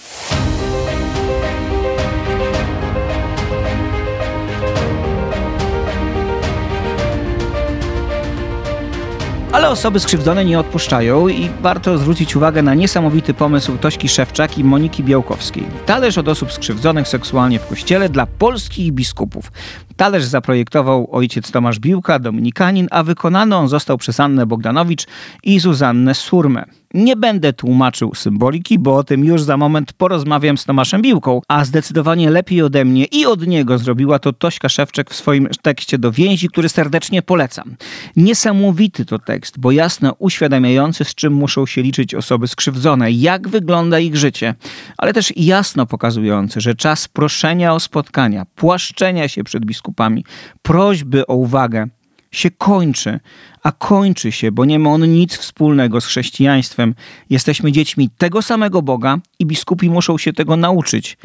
Ale osoby skrzywdzone nie odpuszczają i warto zwrócić uwagę na niesamowity pomysł Tośki Szewczak i Moniki Białkowskiej. Talerz od osób skrzywdzonych seksualnie w kościele dla polskich biskupów. Talerz zaprojektował ojciec Tomasz Biłka, dominikanin, a wykonany on został przez Annę Bogdanowicz i Zuzannę Surmę. Nie będę tłumaczył symboliki, bo o tym już za moment porozmawiam z Tomaszem Biłką, a zdecydowanie lepiej ode mnie i od niego zrobiła to Tośka Szewczek w swoim tekście do więzi, który serdecznie polecam. Niesamowity to tekst, bo jasno uświadamiający, z czym muszą się liczyć osoby skrzywdzone, jak wygląda ich życie, ale też jasno pokazujący, że czas proszenia o spotkania, płaszczenia się przed biskupami, prośby o uwagę się kończy, a kończy się, bo nie ma on nic wspólnego z chrześcijaństwem. Jesteśmy dziećmi tego samego Boga i biskupi muszą się tego nauczyć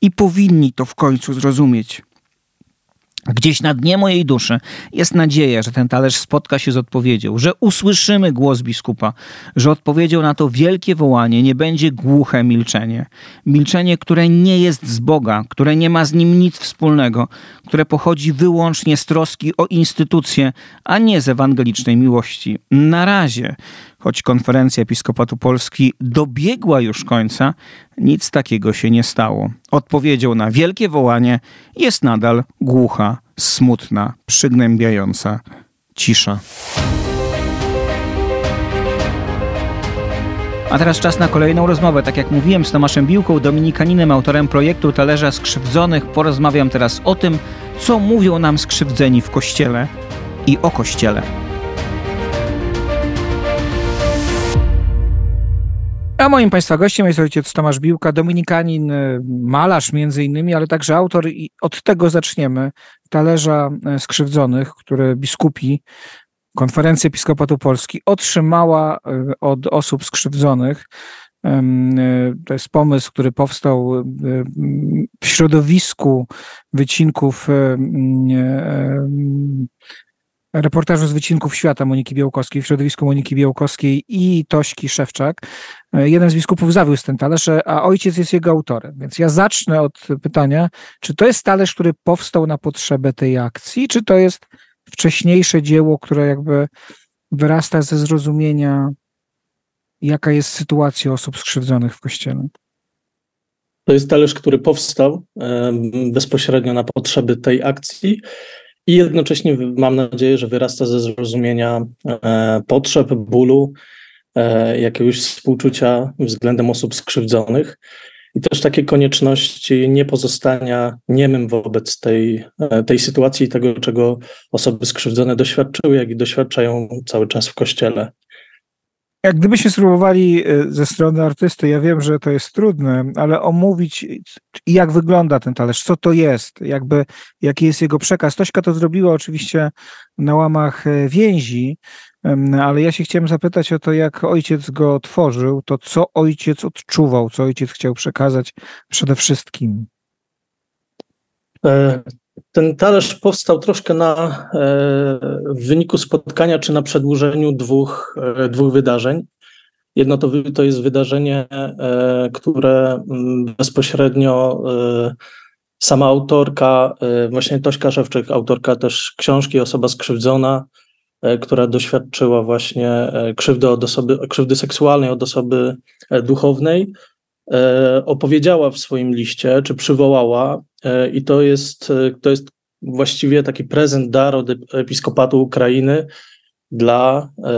i powinni to w końcu zrozumieć. Gdzieś na dnie mojej duszy jest nadzieja, że ten talerz spotka się z odpowiedzią, że usłyszymy głos biskupa, że odpowiedzią na to wielkie wołanie nie będzie głuche milczenie. Milczenie, które nie jest z Boga, które nie ma z nim nic wspólnego, które pochodzi wyłącznie z troski o instytucje, a nie z ewangelicznej miłości. Na razie Choć konferencja Episkopatu Polski dobiegła już końca, nic takiego się nie stało. Odpowiedzią na wielkie wołanie jest nadal głucha, smutna, przygnębiająca cisza. A teraz czas na kolejną rozmowę. Tak jak mówiłem z Tomaszem Biłką, dominikaninem, autorem projektu Talerza Skrzywdzonych, porozmawiam teraz o tym, co mówią nam skrzywdzeni w Kościele i o Kościele. A moim Państwa gościem jest ojciec Tomasz Biłka, dominikanin, y, malarz między innymi, ale także autor i od tego zaczniemy, talerza y, skrzywdzonych, które biskupi, konferencja Episkopatu Polski otrzymała y, od osób skrzywdzonych. To jest pomysł, który powstał w środowisku wycinków reportażu z wycinków świata Moniki Białkowskiej, w środowisku Moniki Białkowskiej i Tośki Szewczak. E, jeden z biskupów zawiózł ten talerz, a ojciec jest jego autorem. Więc ja zacznę od pytania, czy to jest talerz, który powstał na potrzebę tej akcji, czy to jest wcześniejsze dzieło, które jakby wyrasta ze zrozumienia, jaka jest sytuacja osób skrzywdzonych w Kościele? To jest talerz, który powstał bezpośrednio na potrzeby tej akcji i jednocześnie mam nadzieję, że wyrasta ze zrozumienia e, potrzeb, bólu, e, jakiegoś współczucia względem osób skrzywdzonych. I też takie konieczności niepozostania niemym wobec tej, tej sytuacji i tego, czego osoby skrzywdzone doświadczyły, jak i doświadczają cały czas w kościele. Jak gdybyśmy spróbowali y, ze strony artysty, ja wiem, że to jest trudne, ale omówić, jak wygląda ten talerz, co to jest, jakby, jaki jest jego przekaz. Tośka to zrobiła oczywiście na łamach e, więzi, ale ja się chciałem zapytać o to, jak ojciec go tworzył, to co ojciec odczuwał, co ojciec chciał przekazać przede wszystkim. Ten talerz powstał troszkę na, e, w wyniku spotkania czy na przedłużeniu dwóch, e, dwóch wydarzeń. Jedno to, to jest wydarzenie, e, które mm, bezpośrednio sama autorka, właśnie Tośka Szewczyk, autorka też książki Osoba skrzywdzona, która doświadczyła właśnie krzywdy, od osoby, krzywdy seksualnej od osoby duchownej, opowiedziała w swoim liście, czy przywołała E, I to jest, e, to jest właściwie taki prezent, dar od Episkopatu Ukrainy, dla, e,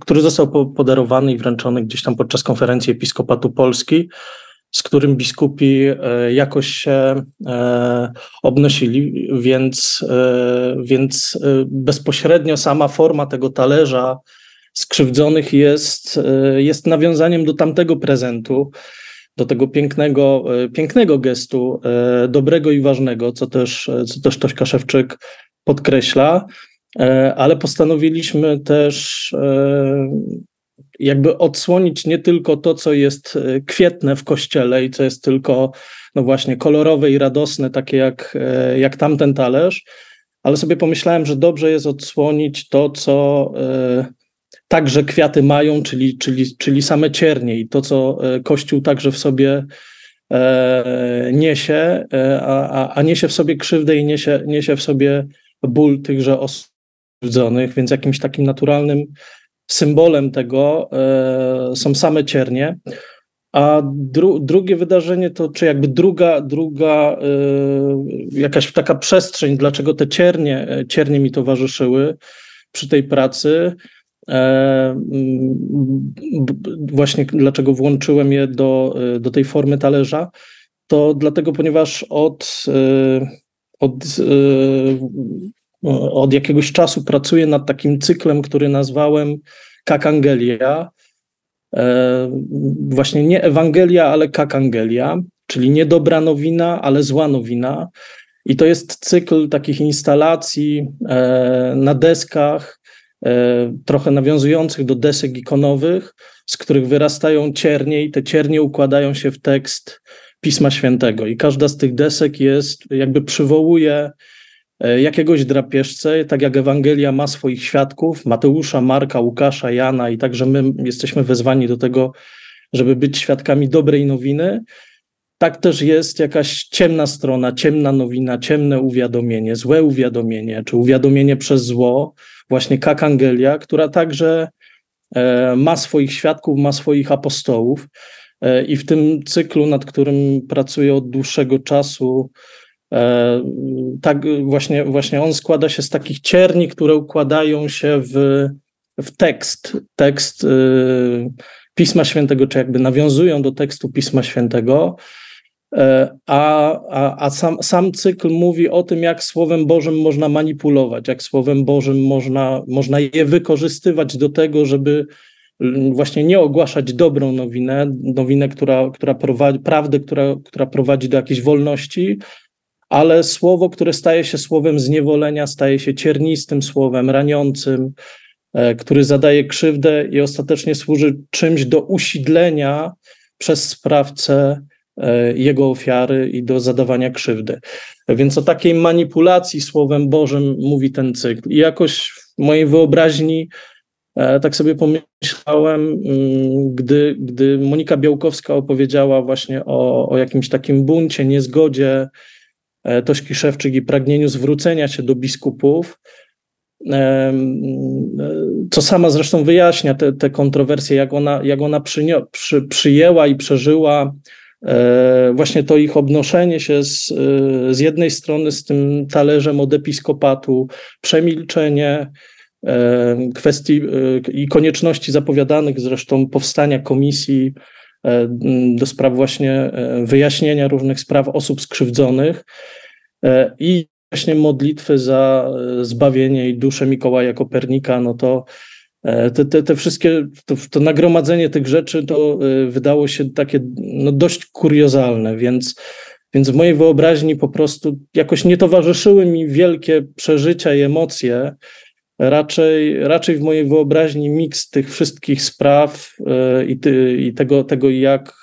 który został podarowany i wręczony gdzieś tam podczas konferencji Episkopatu Polski, z którym biskupi jakoś się obnosili, więc, więc bezpośrednio sama forma tego talerza skrzywdzonych jest, jest nawiązaniem do tamtego prezentu do tego pięknego, e, pięknego gestu, e, dobrego i ważnego, co też, e, co też Tośka Szewczyk podkreśla, ale postanowiliśmy też jakby odsłonić nie tylko to, co jest kwietne w kościele i co jest tylko no właśnie kolorowe i radosne, takie jak, jak tamten talerz, ale sobie pomyślałem, że dobrze jest odsłonić to, co także kwiaty mają, czyli, czyli, czyli same ciernie i to, co e, Kościół także w sobie e, niesie, e, a, a niesie w sobie krzywdę i niesie, niesie w sobie ból tychże osób skrzywdzonych, więc jakimś takim naturalnym symbolem tego są same ciernie. A dru, drugie wydarzenie to, czy jakby druga, druga jakaś taka przestrzeń, dlaczego te ciernie, ciernie mi towarzyszyły przy tej pracy, właśnie dlaczego włączyłem je do, e, do tej formy talerza, to dlatego, ponieważ od, e, od, od jakiegoś czasu pracuję nad takim cyklem, który nazwałem Kakangelia. Właśnie nie Ewangelia, ale Kakangelia, czyli nie dobra nowina, ale zła nowina. I to jest cykl takich instalacji na deskach, E, trochę nawiązujących do desek ikonowych, z których wyrastają ciernie i te ciernie układają się w tekst Pisma Świętego. I każda z tych desek jest, jakby przywołuje e, jakiegoś drapieżcę, tak jak Ewangelia ma swoich świadków, Mateusza, Marka, Łukasza, Jana i także my jesteśmy wezwani do tego, żeby być świadkami dobrej nowiny, tak też jest jakaś ciemna strona, ciemna nowina, ciemne uwiadomienie, złe uwiadomienie, czy uwiadomienie przez zło, właśnie Kakangelia, która także e, ma swoich świadków, ma swoich apostołów. E, I w tym cyklu, nad którym pracuję od dłuższego czasu, e, tak właśnie, właśnie on składa się z takich cierni, które układają się w, w tekst, tekst Pisma Świętego, czy jakby nawiązują do tekstu Pisma Świętego. E, a, a, a sam, sam cykl mówi o tym, jak Słowem Bożym można manipulować, jak Słowem Bożym można, można je wykorzystywać do tego, żeby właśnie nie ogłaszać dobrą nowinę, nowinę, która, która prowadzi, prawdę, która, która prowadzi do jakiejś wolności, ale słowo, które staje się słowem zniewolenia, staje się ciernistym słowem, raniącym, e, który zadaje krzywdę i ostatecznie służy czymś do usidlenia przez sprawcę jego ofiary i do zadawania krzywdy. Więc o takiej manipulacji Słowem Bożym mówi ten cykl. I jakoś w mojej wyobraźni e, tak sobie pomyślałem, mm, gdy, gdy Monika Białkowska opowiedziała właśnie o, o jakimś takim buncie, niezgodzie e, Tośki Szewczyk i pragnieniu zwrócenia się do biskupów, co sama zresztą wyjaśnia te, te kontrowersje, jak ona, jak ona przy, przyjęła i przeżyła E, właśnie to ich obnoszenie się z, e, z jednej strony z tym talerzem od episkopatu, przemilczenie e, kwestii i konieczności zapowiadanych zresztą powstania komisji do spraw właśnie wyjaśnienia różnych spraw osób skrzywdzonych i właśnie modlitwy za zbawienie i duszę Mikołaja Kopernika, no to te, te, te wszystkie, to, to, nagromadzenie tych rzeczy to wydało się takie no, dość kuriozalne, więc więc w mojej wyobraźni po prostu jakoś nie towarzyszyły mi wielkie przeżycia i emocje. Raczej, raczej w mojej wyobraźni miks tych wszystkich spraw yy, i, ty, i tego, tego jak,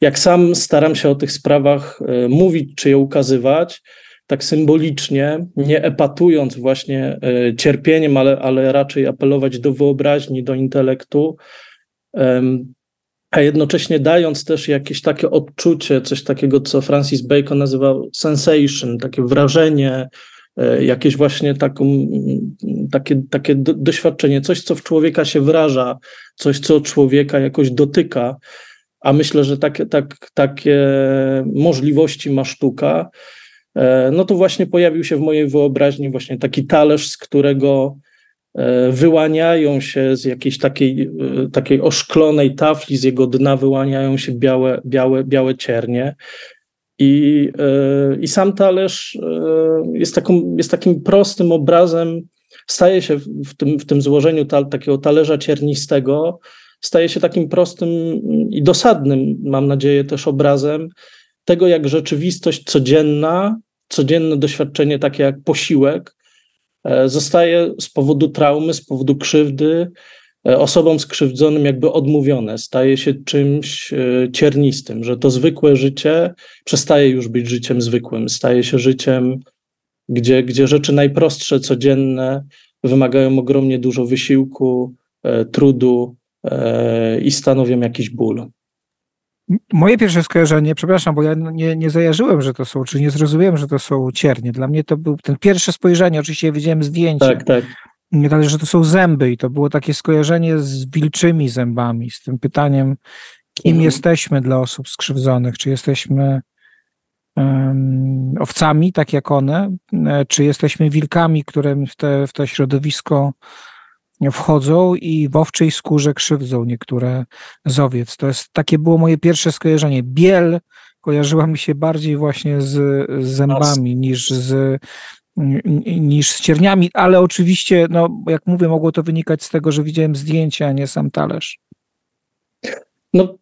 jak sam staram się o tych sprawach mówić czy je ukazywać, tak symbolicznie, nie epatując właśnie cierpieniem, ale, ale raczej apelować do wyobraźni, do intelektu a jednocześnie dając też jakieś takie odczucie, coś takiego, co Francis Bacon nazywał sensation, takie wrażenie, e, jakieś właśnie taką, takie, takie doświadczenie, coś, co w człowieka się wraża, coś, co człowieka jakoś dotyka, a myślę, że takie, tak, takie możliwości ma sztuka, e, no to właśnie pojawił się w mojej wyobraźni właśnie taki talerz, z którego E, wyłaniają się z jakiejś takiej, e, takiej oszklonej tafli, z jego dna wyłaniają się białe, białe, białe ciernie. I, e, I sam talerz jest, taką, jest takim prostym obrazem, staje się w tym, w tym złożeniu ta, takiego talerza ciernistego, staje się takim prostym i dosadnym, mam nadzieję, też obrazem tego, jak rzeczywistość codzienna, codzienne doświadczenie takie jak posiłek, E, zostaje z powodu traumy, z powodu krzywdy e, osobom skrzywdzonym jakby odmówione, staje się czymś e, ciernistym, że to zwykłe życie przestaje już być życiem zwykłym, staje się życiem, gdzie, gdzie rzeczy najprostsze, codzienne wymagają ogromnie dużo wysiłku, trudu i stanowią jakiś ból. Moje pierwsze skojarzenie, przepraszam, bo ja nie, nie zajarzyłem, że to są, czy nie zrozumiałem, że to są ciernie. Dla mnie to był ten pierwsze spojrzenie, oczywiście widziałem zdjęcie. Tak, tak. Ale że to są zęby i to było takie skojarzenie z wilczymi zębami, z tym pytaniem, kim mhm. jesteśmy dla osób skrzywdzonych, czy jesteśmy um, owcami, tak jak one, e, czy jesteśmy wilkami, które w te, w to środowisko wchodzą i w owczej skórze krzywdzą niektóre z owiec. To jest takie było moje pierwsze skojarzenie. Biel kojarzyła mi się bardziej właśnie z, z zębami niż z niż z cierniami, ale oczywiście, no, jak mówię, mogło to wynikać z tego, że widziałem zdjęcia, a nie sam talerz. No,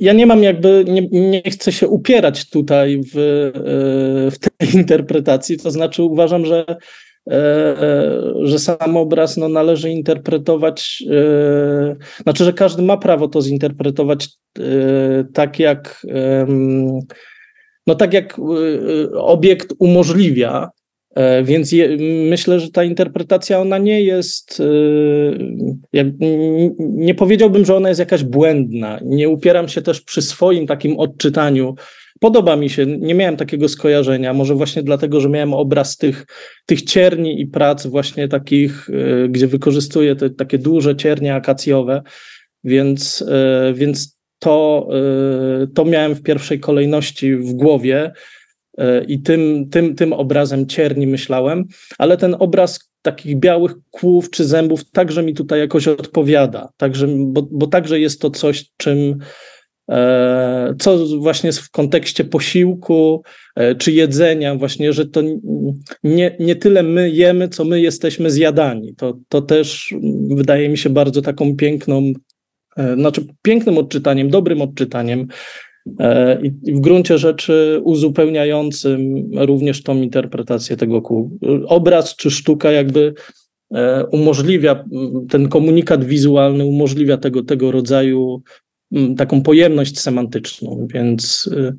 ja nie mam jakby, nie, nie chcę się upierać tutaj w, w tej interpretacji, to znaczy uważam, że E, e, że sam obraz no, należy interpretować, e, znaczy, że każdy ma prawo to zinterpretować tak jak no tak jak obiekt umożliwia, więc je, myślę, że ta interpretacja ona nie jest, jak, nie powiedziałbym, że ona jest jakaś błędna. Nie upieram się też przy swoim takim odczytaniu Podoba mi się, nie miałem takiego skojarzenia, może właśnie dlatego, że miałem obraz tych, tych cierni i prac właśnie takich, e, gdzie wykorzystuję te takie duże ciernie akacjowe, więc, e, więc to, e, to miałem w pierwszej kolejności w głowie i tym, tym, tym obrazem cierni myślałem, ale ten obraz takich białych kłów czy zębów także mi tutaj jakoś odpowiada, także, bo, bo także jest to coś, czym co właśnie w kontekście posiłku e, czy jedzenia, właśnie, że to nie, nie tyle my jemy, co my jesteśmy zjadani. To, to też wydaje mi się bardzo taką piękną, e, znaczy pięknym odczytaniem, dobrym odczytaniem i w gruncie rzeczy uzupełniającym również tą interpretację tego kół. Obraz czy sztuka jakby umożliwia, ten komunikat wizualny umożliwia tego, tego rodzaju taką pojemność semantyczną, więc. Y,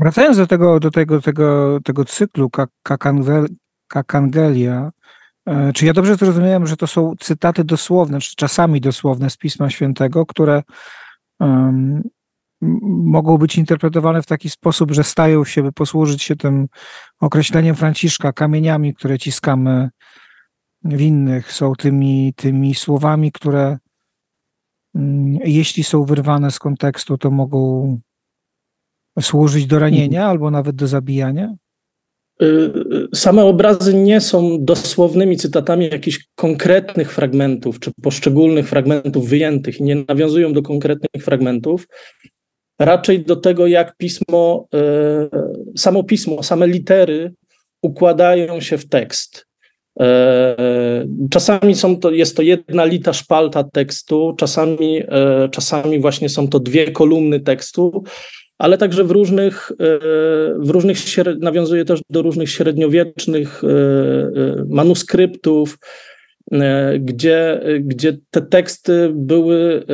Wracając do tego, do tego, tego, tego cyklu Kakangelia, e, czy ja dobrze zrozumiałem, że to są cytaty dosłowne, czy czasami dosłowne z Pisma Świętego, które um, mogą być interpretowane w taki sposób, że stają się, by posłużyć się tym określeniem Franciszka, kamieniami, które ciskamy w innych, są tymi, tymi słowami, które Mm, jeśli są wyrwane z kontekstu, to mogą służyć do ranienia mhm. albo nawet do zabijania? same obrazy nie są dosłownymi cytatami jakichś konkretnych fragmentów, czy poszczególnych fragmentów wyjętych, nie nawiązują do konkretnych fragmentów, raczej do tego, jak pismo, samo pismo, same litery układają się w tekst. Czasami są to, jest to jedna lita szpalta tekstu, czasami, czasami właśnie są to dwie kolumny tekstu, ale także w różnych, e, w różnych nawiązuje też do różnych średniowiecznych e, e, manuskryptów, gdzie, gdzie te teksty były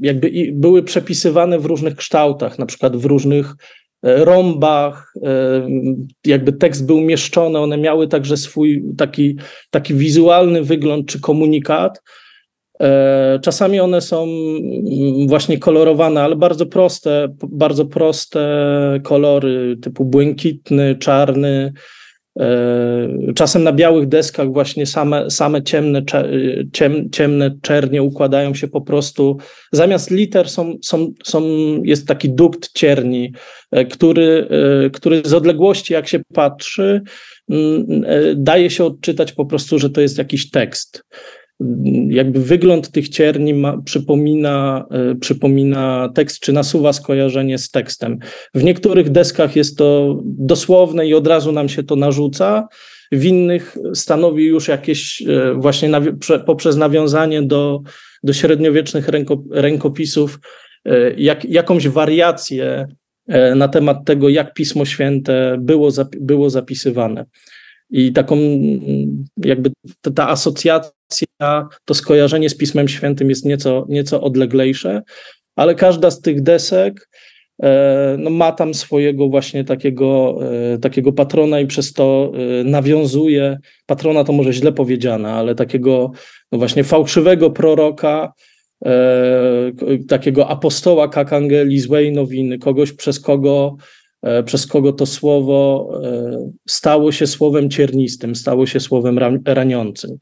jakby były przepisywane w różnych kształtach, na przykład w różnych rąbach, jakby tekst był umieszczony, one miały także swój taki, taki wizualny wygląd czy komunikat. E, czasami one są mm, właśnie kolorowane, ale bardzo proste, bardzo proste kolory typu błękitny, czarny. E, czasem na białych deskach właśnie same, same ciemne, ciem, ciemne czernie układają się po prostu. Zamiast liter są, są, są, jest taki dukt cierni, e, który, który z odległości, jak się patrzy, mm, daje się odczytać po prostu, że to jest jakiś tekst jakby wygląd tych cierni ma, przypomina, y, przypomina tekst, czy nasuwa skojarzenie z tekstem. W niektórych deskach jest to dosłowne i od razu nam się to narzuca, w innych stanowi już jakieś y, właśnie nawi- poprzez nawiązanie do, do średniowiecznych ręko, rękopisów y, jak, jakąś wariację na temat tego, jak Pismo Święte było, było zapisywane. I taką jakby ta, ta asocjacja, to skojarzenie z Pismem Świętym jest nieco, nieco odleglejsze, ale każda z tych desek e, no, ma tam swojego właśnie takiego, e, takiego patrona i przez to e, nawiązuje, patrona to może źle powiedziane, ale takiego no właśnie fałszywego proroka, takiego apostoła kakangeli, złej nowiny, kogoś przez kogo przez kogo to słowo e, stało się słowem ciernistym, stało się słowem raniącym.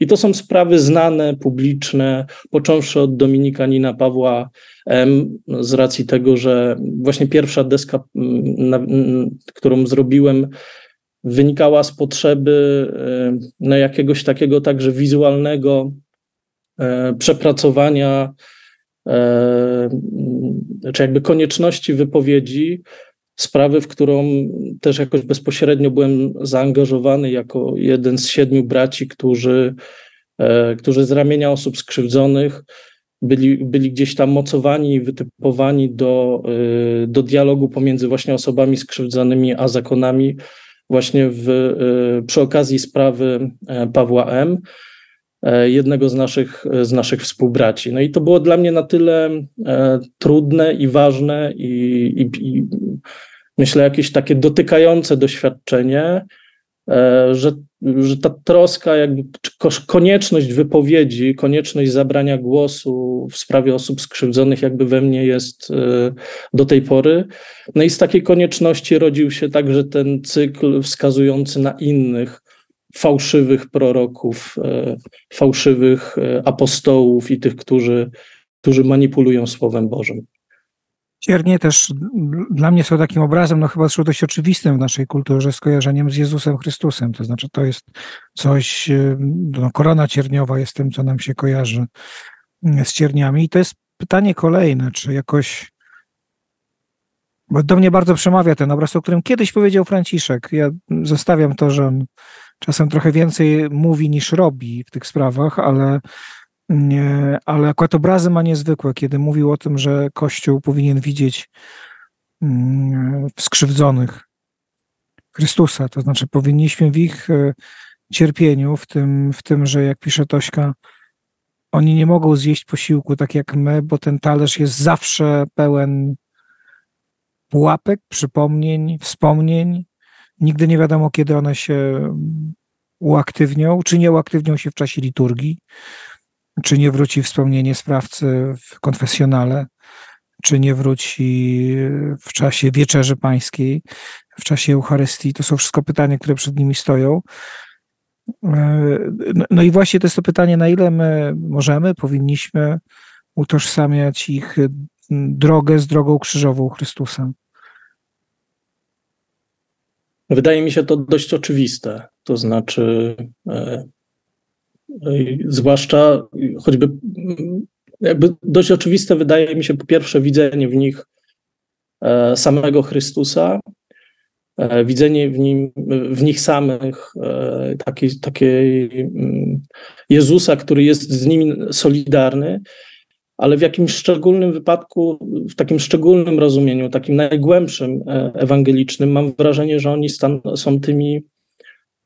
I to są sprawy znane, publiczne, począwszy od Dominikanina Pawła M., z racji tego, że właśnie pierwsza deska, którą zrobiłem, wynikała z potrzeby e, no, jakiegoś takiego także wizualnego przepracowania, czy jakby konieczności wypowiedzi, sprawy, w którą też jakoś bezpośrednio byłem zaangażowany jako jeden z siedmiu braci, którzy, e, którzy z ramienia osób skrzywdzonych byli, byli gdzieś tam mocowani i wytypowani do, e, do dialogu pomiędzy właśnie osobami skrzywdzonymi a zakonami właśnie w, e, przy okazji sprawy Pawła M., jednego z naszych, z naszych współbraci. No i to było dla mnie na tyle trudne i ważne i, i, i myślę, jakieś takie dotykające doświadczenie, e, że, że ta troska, jakby konieczność wypowiedzi, konieczność zabrania głosu w sprawie osób skrzywdzonych, jakby we mnie jest e, do tej pory. No i z takiej konieczności rodził się także ten cykl wskazujący na innych fałszywych proroków, e, fałszywych apostołów i tych, którzy, którzy manipulują Słowem Bożym. Ciernie też dla mnie są takim obrazem, no chyba dość oczywistym w naszej kulturze, skojarzeniem z Jezusem Chrystusem. To znaczy, to jest coś, y, no, korona cierniowa jest tym, co nam się kojarzy z cierniami. I to jest pytanie kolejne, czy jakoś. Bo do mnie bardzo przemawia ten obraz, o którym kiedyś powiedział Franciszek. Ja zostawiam to, że on czasem trochę więcej mówi niż robi w tych sprawach, ale nie, ale akurat obrazy ma niezwykłe, kiedy mówił o tym, że Kościół powinien widzieć mm, skrzywdzonych Chrystusa, to znaczy powinniśmy w ich e, cierpieniu, w tym, w tym, że jak pisze Tośka, oni nie mogą zjeść posiłku tak jak my, bo ten talerz jest zawsze pełen pułapek, przypomnień, wspomnień. Nigdy nie wiadomo, kiedy one się uaktywnią, czy nie uaktywnią się w czasie liturgii. Czy nie wróci wspomnienie sprawcy w konfesjonale? Czy nie wróci w czasie wieczerzy pańskiej, w czasie Eucharystii? To są wszystko pytania, które przed nimi stoją. No, no i właśnie to jest to pytanie, na ile my możemy, powinniśmy utożsamiać ich drogę z drogą krzyżową Chrystusa. Wydaje mi się to dość oczywiste. To znaczy, e, zwłaszcza choćby jakby dość oczywiste wydaje mi się po pierwsze widzenie w nich samego Chrystusa, widzenie w, nim, w nich samych takiej, takiej Jezusa, który jest z nimi solidarny, ale w jakimś szczególnym wypadku, w takim szczególnym rozumieniu, takim najgłębszym e, ewangelicznym, mam wrażenie, że oni stan, są tymi,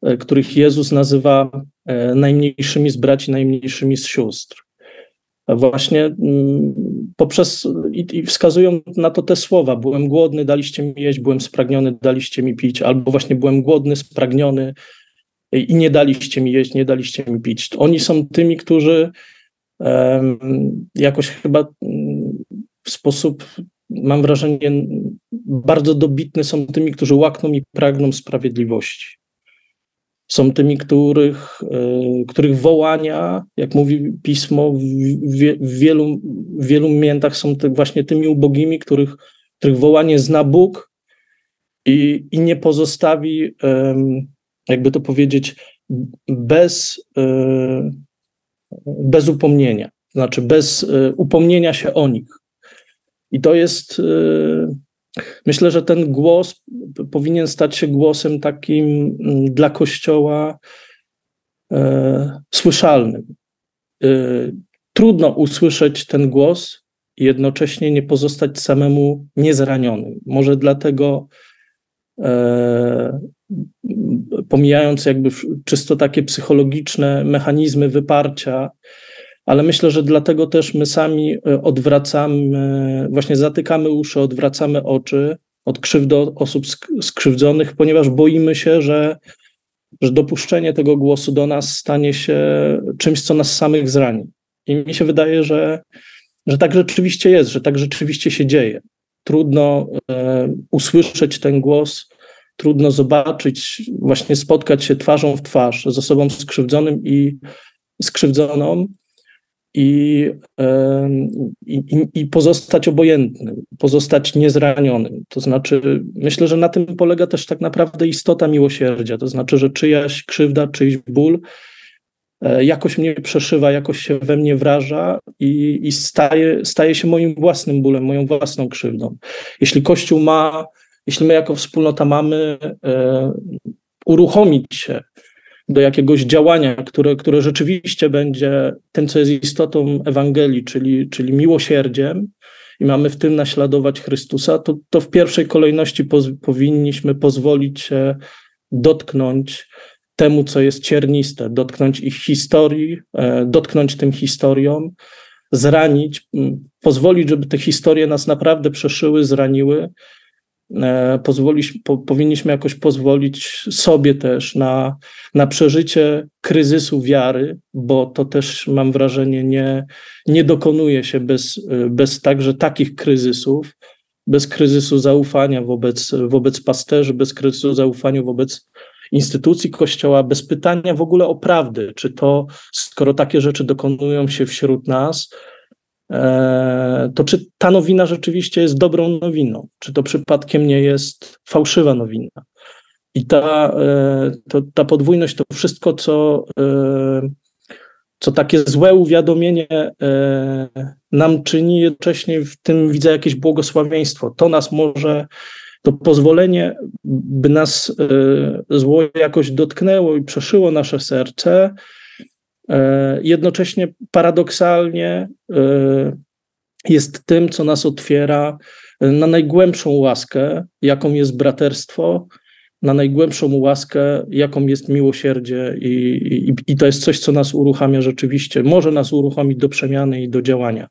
e, których Jezus nazywa e, najmniejszymi z braci, najmniejszymi z sióstr. Właśnie mm, poprzez i, i wskazują na to te słowa: Byłem głodny, daliście mi jeść, byłem spragniony, daliście mi pić, albo właśnie byłem głodny, spragniony i nie daliście mi jeść, nie daliście mi pić. Oni są tymi, którzy jakoś chyba mm, w sposób, mam wrażenie, bardzo dobitny są tymi, którzy łakną i pragną sprawiedliwości. Są tymi, których, e, których wołania, jak mówi pismo, w, wielu, w wielu momentach są te, właśnie tymi ubogimi, których, których wołanie zna Bóg i, i nie pozostawi, jakby to powiedzieć, bez e, bez upomnienia, znaczy bez e, upomnienia się o nich. I to jest, e, myślę, że ten głos powinien stać się głosem takim mm, dla Kościoła e, słyszalnym. Trudno usłyszeć ten głos i jednocześnie nie pozostać samemu niezranionym. Może dlatego pomijając jakby czysto takie psychologiczne mechanizmy wyparcia, ale myślę, że dlatego też my sami e, odwracamy, właśnie zatykamy uszy, odwracamy oczy od krzywdy osób skrzywdzonych, ponieważ boimy się, że, że dopuszczenie tego głosu do nas stanie się czymś, co nas samych zrani. I mi się wydaje, że, że tak rzeczywiście jest, że tak rzeczywiście się dzieje. Trudno e, usłyszeć ten głos, trudno zobaczyć, właśnie spotkać się twarzą w twarz z osobą skrzywdzonym i skrzywdzoną i, i, i pozostać obojętnym, pozostać niezranionym. To znaczy, myślę, że na tym polega też tak naprawdę istota miłosierdzia. To znaczy, że czyjaś krzywda, czyjś ból e, jakoś mnie przeszywa, jakoś się we mnie wraża i, i staje, staje się moim własnym bólem, moją własną krzywdą. Jeśli Kościół ma jeśli my jako wspólnota mamy e, uruchomić się do jakiegoś działania, które, które rzeczywiście będzie tym, co jest istotą Ewangelii, czyli, czyli miłosierdziem, i mamy w tym naśladować Chrystusa, to, to w pierwszej kolejności poz, powinniśmy pozwolić się dotknąć temu, co jest cierniste, dotknąć ich historii, e, dotknąć tym historiom, zranić, pozwolić, żeby te historie nas naprawdę przeszyły, zraniły, E, po, powinniśmy jakoś pozwolić sobie też na, na przeżycie kryzysu wiary, bo to też mam wrażenie nie, nie dokonuje się bez, bez także takich kryzysów, bez kryzysu zaufania wobec, wobec pasterzy, bez kryzysu zaufania wobec instytucji Kościoła, bez pytania w ogóle o prawdę, czy to, skoro takie rzeczy dokonują się wśród nas, to czy ta nowina rzeczywiście jest dobrą nowiną? Czy to przypadkiem nie jest fałszywa nowina? I ta, e, to, ta podwójność, to wszystko, co, e, co takie złe uwiadomienie nam czyni, jednocześnie w tym widzę jakieś błogosławieństwo. To nas może, to pozwolenie, by nas zło jakoś dotknęło i przeszyło nasze serce, E, jednocześnie paradoksalnie e, jest tym, co nas otwiera na najgłębszą łaskę, jaką jest braterstwo, na najgłębszą łaskę, jaką jest miłosierdzie, i, i, i to jest coś, co nas uruchamia rzeczywiście, może nas uruchomić do przemiany i do działania.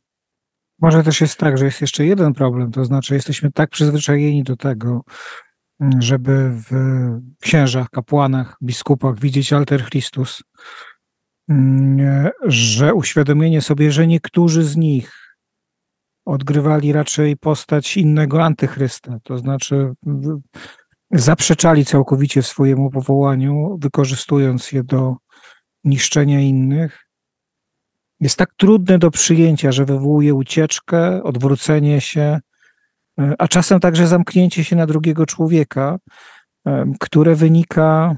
Może też jest tak, że jest jeszcze jeden problem, to znaczy jesteśmy tak przyzwyczajeni do tego, żeby w księżach, kapłanach, biskupach widzieć alter Christus, Mm, że uświadomienie sobie, że niektórzy z nich odgrywali raczej postać innego antychrysta, to znaczy zaprzeczali całkowicie swojemu powołaniu, wykorzystując je do niszczenia innych, jest tak trudne do przyjęcia, że wywołuje ucieczkę, odwrócenie się, a czasem także zamknięcie się na drugiego człowieka, które wynika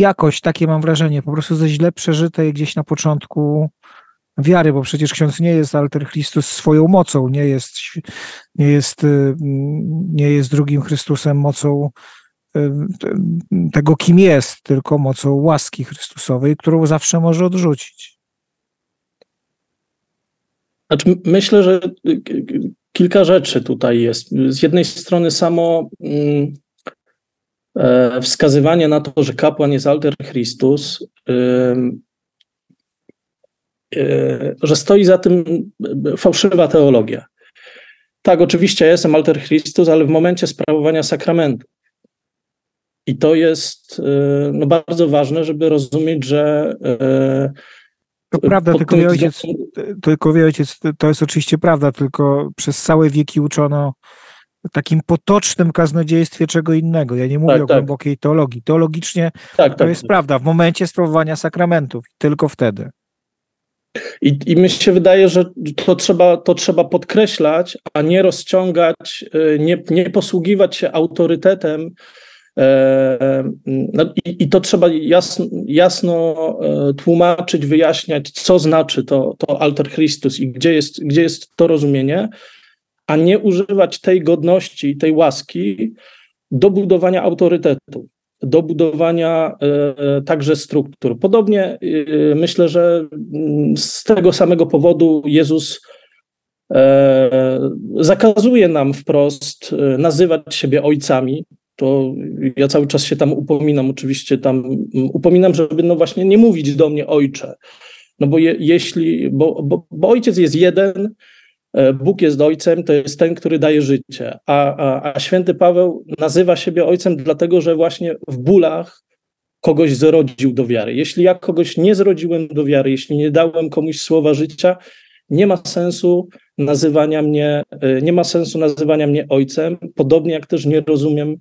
jakoś, takie mam wrażenie, po prostu ze źle przeżytej gdzieś na początku wiary, bo przecież ksiądz nie jest alter Chrystus swoją mocą, nie jest, nie jest, y, nie jest drugim Chrystusem mocą y, tego, kim jest, tylko mocą łaski Chrystusowej, którą zawsze może odrzucić. Znaczy, myślę, że kilka rzeczy tutaj jest. Z jednej strony samo mm, wskazywanie na to, że kapłan jest alter Christus, E, że stoi za tym fałszywa teologia. Tak, oczywiście ja jestem alter Christus, ale w momencie sprawowania sakramentu. I to jest e, no, bardzo ważne, żeby rozumieć, że. E, to prawda, tylko wie, ojciec, tylko wie ojciec, to jest oczywiście prawda, tylko przez całe wieki uczono takim potocznym kaznodziejstwie czego innego. Ja nie mówię tak, o tak. głębokiej teologii. Teologicznie tak, to tak, jest tak. prawda, w momencie sprawowania sakramentów, tylko wtedy. I, I mi się wydaje, że to trzeba, to trzeba podkreślać, a nie rozciągać, y, nie, nie posługiwać się autorytetem. E, no i, I to trzeba jasno, jasno e, tłumaczyć, wyjaśniać, co znaczy to, to alter Christus i gdzie jest, gdzie jest to rozumienie, a nie używać tej godności, tej łaski do budowania autorytetu do budowania e, e, także struktur. Podobnie e, myślę, że mm, z tego samego powodu Jezus zakazuje nam wprost nazywać siebie ojcami. To ja cały czas się tam upominam, oczywiście tam upominam, żeby no właśnie nie mówić do mnie ojcze. No bo je, jeśli, bo, bo, bo ojciec jest jeden, Bóg jest ojcem, to jest ten, który daje życie. A, a, a święty Paweł nazywa siebie ojcem, dlatego że właśnie w bólach kogoś zrodził do wiary. Jeśli ja kogoś nie zrodziłem do wiary, jeśli nie dałem komuś słowa życia, nie ma sensu nazywania mnie, e, nie ma sensu nazywania mnie ojcem, podobnie jak też nie rozumiem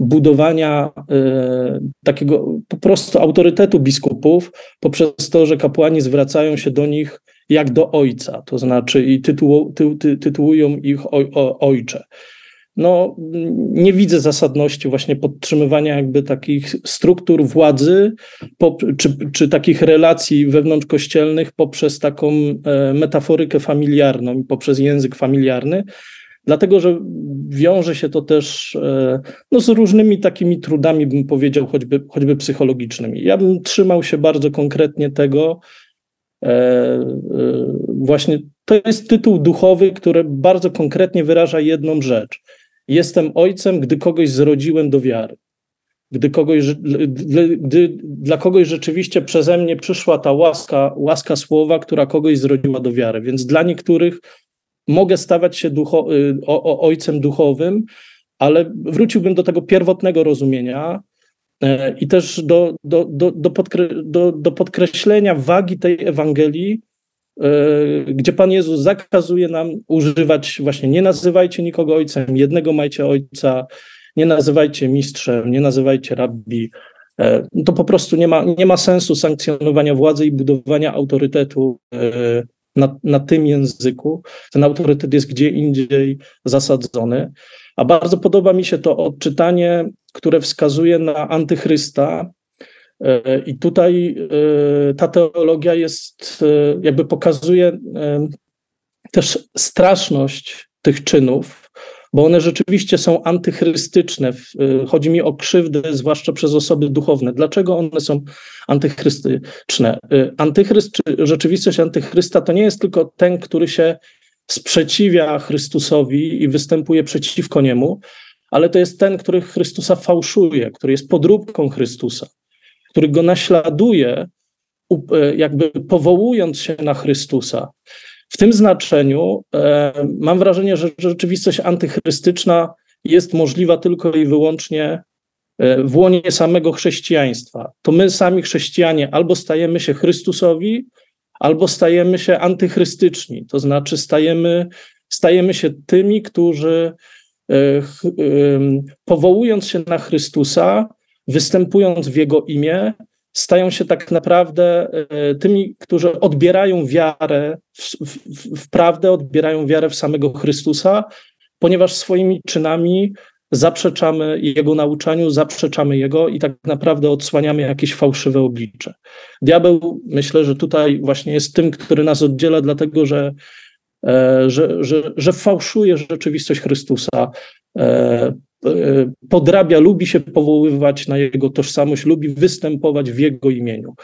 budowania y, takiego po prostu autorytetu biskupów poprzez to, że kapłani zwracają się do nich jak do ojca, to znaczy i ty, ty, tytułują ich oj, o, ojcze. No, nie widzę zasadności właśnie podtrzymywania jakby takich struktur władzy, czy, czy takich relacji wewnątrzkościelnych poprzez taką e, metaforykę familiarną, poprzez język familiarny, dlatego że wiąże się to też e, no, z różnymi takimi trudami, bym powiedział, choćby, choćby psychologicznymi. Ja bym trzymał się bardzo konkretnie tego, właśnie to jest tytuł duchowy, który bardzo konkretnie wyraża jedną rzecz. Jestem ojcem, gdy kogoś zrodziłem do wiary. Gdy, kogoś, gdy dla kogoś rzeczywiście przeze mnie przyszła ta łaska, łaska słowa, która kogoś zrodziła do wiary. Więc dla niektórych mogę stawać się ducho, y, o, o, ojcem duchowym, ale wróciłbym do tego pierwotnego rozumienia, E, i też do, do, do, do, podkre, do, do podkreślenia wagi tej Ewangelii, e, gdzie Pan Jezus zakazuje nam używać właśnie nie nazywajcie nikogo ojcem, jednego majcie ojca, nie nazywajcie mistrzem, nie nazywajcie rabbi. E, to po prostu nie ma, nie ma sensu sankcjonowania władzy i budowania autorytetu na, na tym języku. Ten autorytet jest gdzie indziej zasadzony. A bardzo podoba mi się to odczytanie, które wskazuje na antychrysta. E, I tutaj e, ta teologia jest, e, jakby pokazuje też straszność tych czynów, bo one rzeczywiście są antychrystyczne. Chodzi mi o krzywdę, zwłaszcza przez osoby duchowne. Dlaczego one są antychrystyczne? Antychryst, czy rzeczywistość antychrysta to nie jest tylko ten, który się sprzeciwia Chrystusowi i występuje przeciwko niemu, ale to jest ten, który Chrystusa fałszuje, który jest podróbką Chrystusa, który go naśladuje, e, jakby powołując się na Chrystusa. W tym znaczeniu e, mam wrażenie, że rzeczywistość antychrystyczna jest możliwa tylko i wyłącznie e, w łonie samego chrześcijaństwa. To my sami chrześcijanie albo stajemy się Chrystusowi, albo stajemy się antychrystyczni, to znaczy stajemy, stajemy się tymi, którzy powołując się na Chrystusa, występując w Jego imię, stają się tak naprawdę e, tymi, którzy odbierają wiarę w, w, w prawdę, odbierają wiarę w samego Chrystusa ponieważ swoimi czynami zaprzeczamy jego nauczaniu, zaprzeczamy jego i tak naprawdę odsłaniamy jakieś fałszywe oblicze. Diabeł, myślę, że tutaj właśnie jest tym, który nas oddziela, dlatego że, e, że, że, że fałszuje rzeczywistość Chrystusa, e, e, podrabia, lubi się powoływać na jego tożsamość, lubi występować w jego imieniu.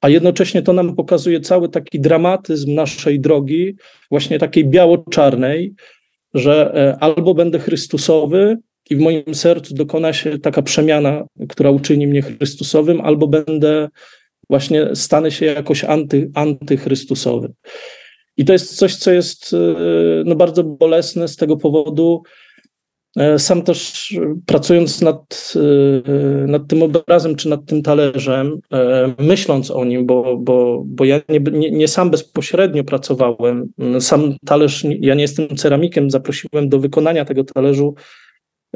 A jednocześnie to nam pokazuje cały taki dramatyzm naszej drogi, właśnie takiej biało-czarnej, że albo będę Chrystusowy, i w moim sercu dokona się taka przemiana, która uczyni mnie Chrystusowym, albo będę właśnie stanę się jakoś anty, antychrystusowy. I to jest coś, co jest e, no, bardzo bolesne z tego powodu. E, sam też pracując nad, e, nad tym obrazem czy nad tym talerzem, myśląc o nim, bo, bo, bo ja nie, nie, nie sam bezpośrednio pracowałem, sam talerz, ja nie jestem ceramikiem, zaprosiłem do wykonania tego talerzu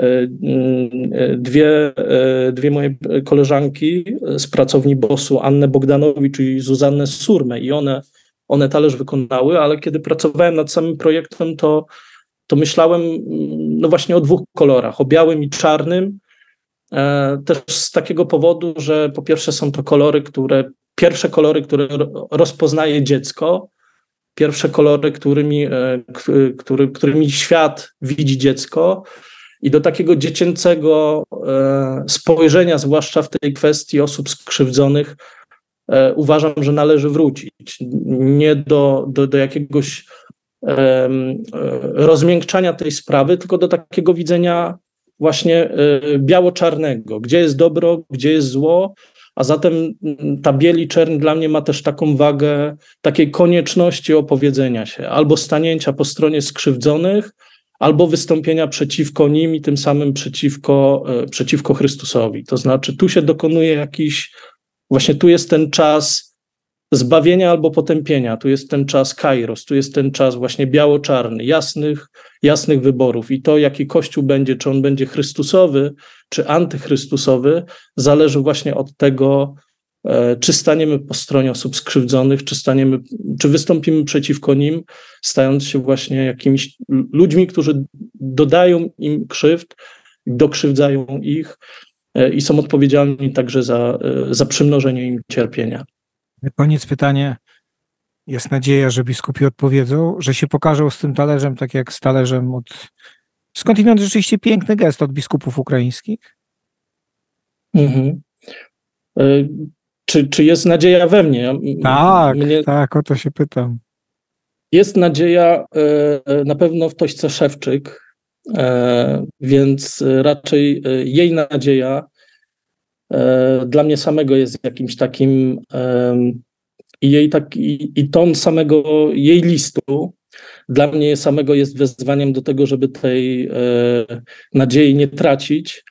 E, e, dwie, e, dwie moje koleżanki z pracowni BOS-u, Annę Bogdanowicz i Zuzannę Surmę i one, one talerz wykonały, ale kiedy pracowałem nad samym projektem, to, to myślałem no właśnie o dwóch kolorach, o białym i czarnym, też z takiego powodu, że po pierwsze są to kolory, które, pierwsze kolory, które rozpoznaje dziecko, pierwsze kolory, którymi, który, którymi świat widzi dziecko, i do takiego dziecięcego e, spojrzenia, zwłaszcza w tej kwestii osób skrzywdzonych, e, uważam, że należy wrócić. Nie do, do, do jakiegoś e, rozmiękczania tej sprawy, tylko do takiego widzenia właśnie biało-czarnego, gdzie jest dobro, gdzie jest zło, a zatem ta bieli czern dla mnie ma też taką wagę takiej konieczności opowiedzenia się albo stanięcia po stronie skrzywdzonych, albo wystąpienia przeciwko nim i tym samym przeciwko, e, przeciwko Chrystusowi. To znaczy, tu się dokonuje jakiś, właśnie tu jest ten czas zbawienia albo potępienia, tu jest ten czas kairos, tu jest ten czas właśnie biało-czarny, jasnych, jasnych wyborów. I to, jaki Kościół będzie, czy on będzie Chrystusowy, czy antychrystusowy, zależy właśnie od tego, E, czy staniemy po stronie osób skrzywdzonych, czy staniemy, czy wystąpimy przeciwko nim, stając się właśnie jakimiś ludźmi, którzy dodają im krzywd, dokrzywdzają ich i są odpowiedzialni także za, e, za przymnożenie im cierpienia. Na koniec pytanie. Jest nadzieja, że biskupi odpowiedzą, że się pokażą z tym talerzem, tak jak z talerzem od. Skądinąd rzeczywiście piękny gest od biskupów ukraińskich? Mhm czy, czy jest nadzieja we mnie? Tak, mnie... tak, o to się pytam. Jest nadzieja e, e, na pewno w Tośce Szewczyk, e, więc raczej jej nadzieja dla mnie samego jest jakimś takim i jej taki, i ton samego jej listu dla mnie samego jest wezwaniem do tego, żeby tej nadziei nie tracić,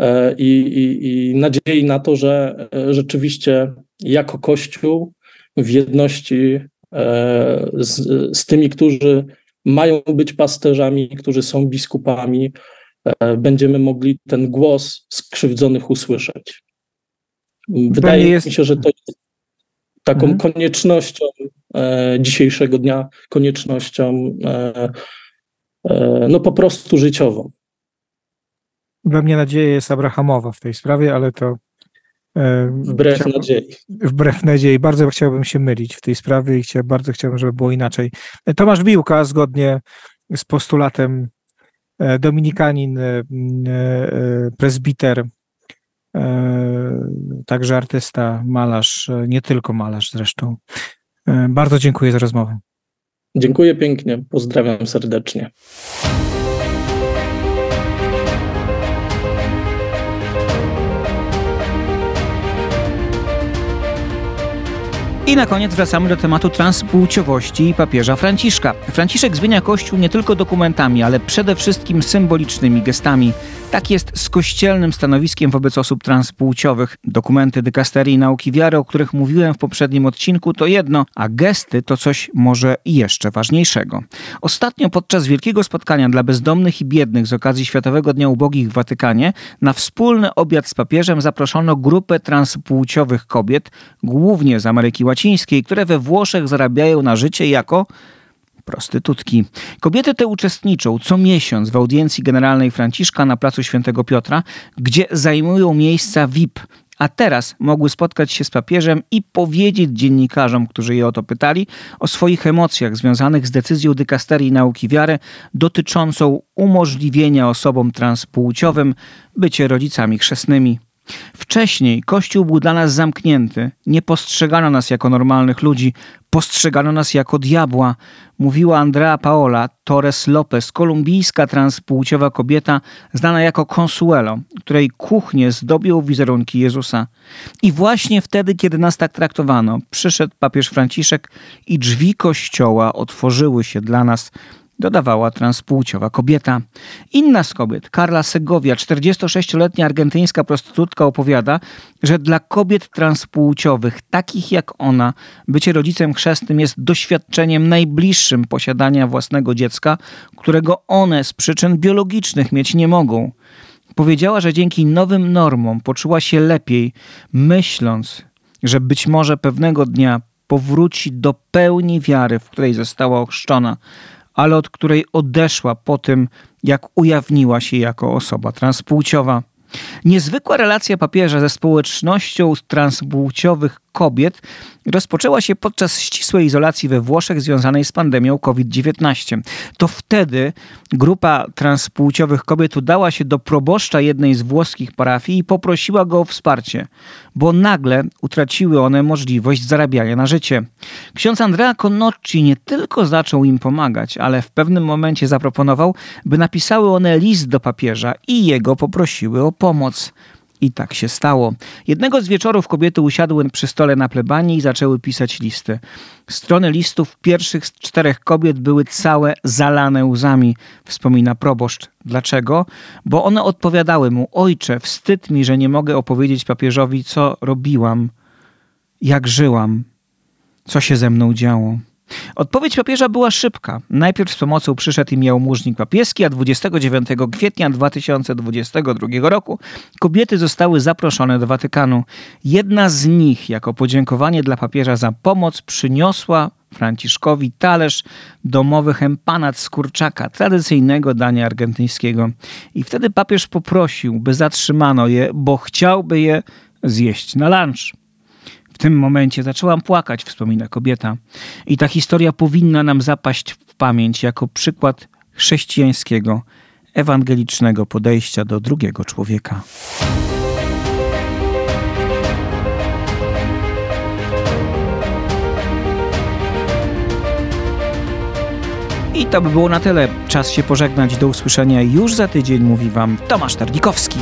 E, i, i, i nadziei na to, że e, rzeczywiście jako Kościół w jedności e, z, z tymi, którzy mają być pasterzami, którzy są biskupami, będziemy mogli ten głos skrzywdzonych usłyszeć. Wydaje jest... mi się, że to jest taką mhm. koniecznością dzisiejszego dnia, koniecznością no po prostu życiową. We mnie nadzieja jest Abrahamowa w tej sprawie, ale to. E, wbrew chciałbym, nadziei. Wbrew nadziei. Bardzo chciałbym się mylić w tej sprawie i chciał, bardzo chciałbym, żeby było inaczej. Tomasz Biłka, zgodnie z postulatem e, dominikanin, e, prezbiter, także artysta, malarz, nie tylko malarz zresztą. Bardzo dziękuję za rozmowę. Dziękuję pięknie, pozdrawiam serdecznie. I na koniec wracamy do tematu transpłciowości papieża Franciszka. Franciszek zmienia Kościół nie tylko dokumentami, ale przede wszystkim symbolicznymi gestami. Tak jest z kościelnym stanowiskiem wobec osób transpłciowych. Dokumenty dykasterii nauki wiary, o których mówiłem w poprzednim odcinku, to jedno, a gesty to coś może jeszcze ważniejszego. Ostatnio podczas wielkiego spotkania dla bezdomnych i biednych z okazji Światowego Dnia Ubogich w Watykanie na wspólny obiad z papieżem zaproszono grupę transpłciowych kobiet, głównie z Ameryki Łacińskiej, które we Włoszech zarabiają na życie jako prostytutki. Kobiety te uczestniczą co miesiąc w audiencji generalnej Franciszka na placu Świętego Piotra, gdzie zajmują miejsca VIP a teraz mogły spotkać się z papieżem i powiedzieć dziennikarzom, którzy je o to pytali, o swoich emocjach związanych z decyzją dykasterii nauki wiary dotyczącą umożliwienia osobom transpłciowym bycie rodzicami chrzestnymi. Wcześniej Kościół był dla nas zamknięty, nie postrzegano nas jako normalnych ludzi, postrzegano nas jako diabła, mówiła Andrea Paola Torres Lopez, kolumbijska transpłciowa kobieta znana jako Consuelo, której kuchnię zdobią wizerunki Jezusa. I właśnie wtedy, kiedy nas tak traktowano, przyszedł papież Franciszek i drzwi kościoła otworzyły się dla nas dodawała transpłciowa kobieta. Inna z kobiet, Carla Segowia, 46-letnia argentyńska prostytutka, opowiada, że dla kobiet transpłciowych, takich jak ona, bycie rodzicem chrzestnym jest doświadczeniem najbliższym posiadania własnego dziecka, którego one z przyczyn biologicznych mieć nie mogą. Powiedziała, że dzięki nowym normom poczuła się lepiej, myśląc, że być może pewnego dnia powróci do pełni wiary, w której została ochrzczona, ale od której odeszła po tym, jak ujawniła się jako osoba transpłciowa. Niezwykła relacja papieża ze społecznością transpłciowych kobiet rozpoczęła się podczas ścisłej izolacji we Włoszech związanej z pandemią COVID-19. To wtedy grupa transpłciowych kobiet udała się do proboszcza jednej z włoskich parafii i poprosiła go o wsparcie, bo nagle utraciły one możliwość zarabiania na życie. Ksiądz Andrea Conocci nie tylko zaczął im pomagać, ale w pewnym momencie zaproponował, by napisały one list do papieża i jego poprosiły o pomoc. I tak się stało. Jednego z wieczorów kobiety usiadły przy stole na plebanii i zaczęły pisać listy. Strony listów pierwszych z czterech kobiet były całe zalane łzami, wspomina proboszcz. Dlaczego? Bo one odpowiadały mu: Ojcze, wstyd mi, że nie mogę opowiedzieć papieżowi, co robiłam, jak żyłam, co się ze mną działo. Odpowiedź papieża była szybka. Najpierw z pomocą przyszedł im jałmużnik papieski, a 29 kwietnia 2022 roku kobiety zostały zaproszone do Watykanu. Jedna z nich, jako podziękowanie dla papieża za pomoc, przyniosła Franciszkowi talerz domowych empanat z kurczaka, tradycyjnego dania argentyńskiego. I wtedy papież poprosił, by zatrzymano je, bo chciałby je zjeść na lunch tym momencie zaczęłam płakać, wspomina kobieta. I ta historia powinna nam zapaść w pamięć jako przykład chrześcijańskiego, ewangelicznego podejścia do drugiego człowieka. I to by było na tyle. Czas się pożegnać. Do usłyszenia już za tydzień, mówi Wam Tomasz Tardikowski.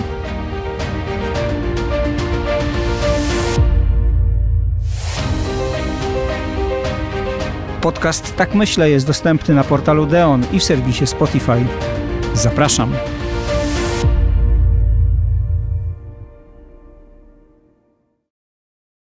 Podcast Tak Myślę jest dostępny na portalu Deon i w serwisie Spotify. Zapraszam.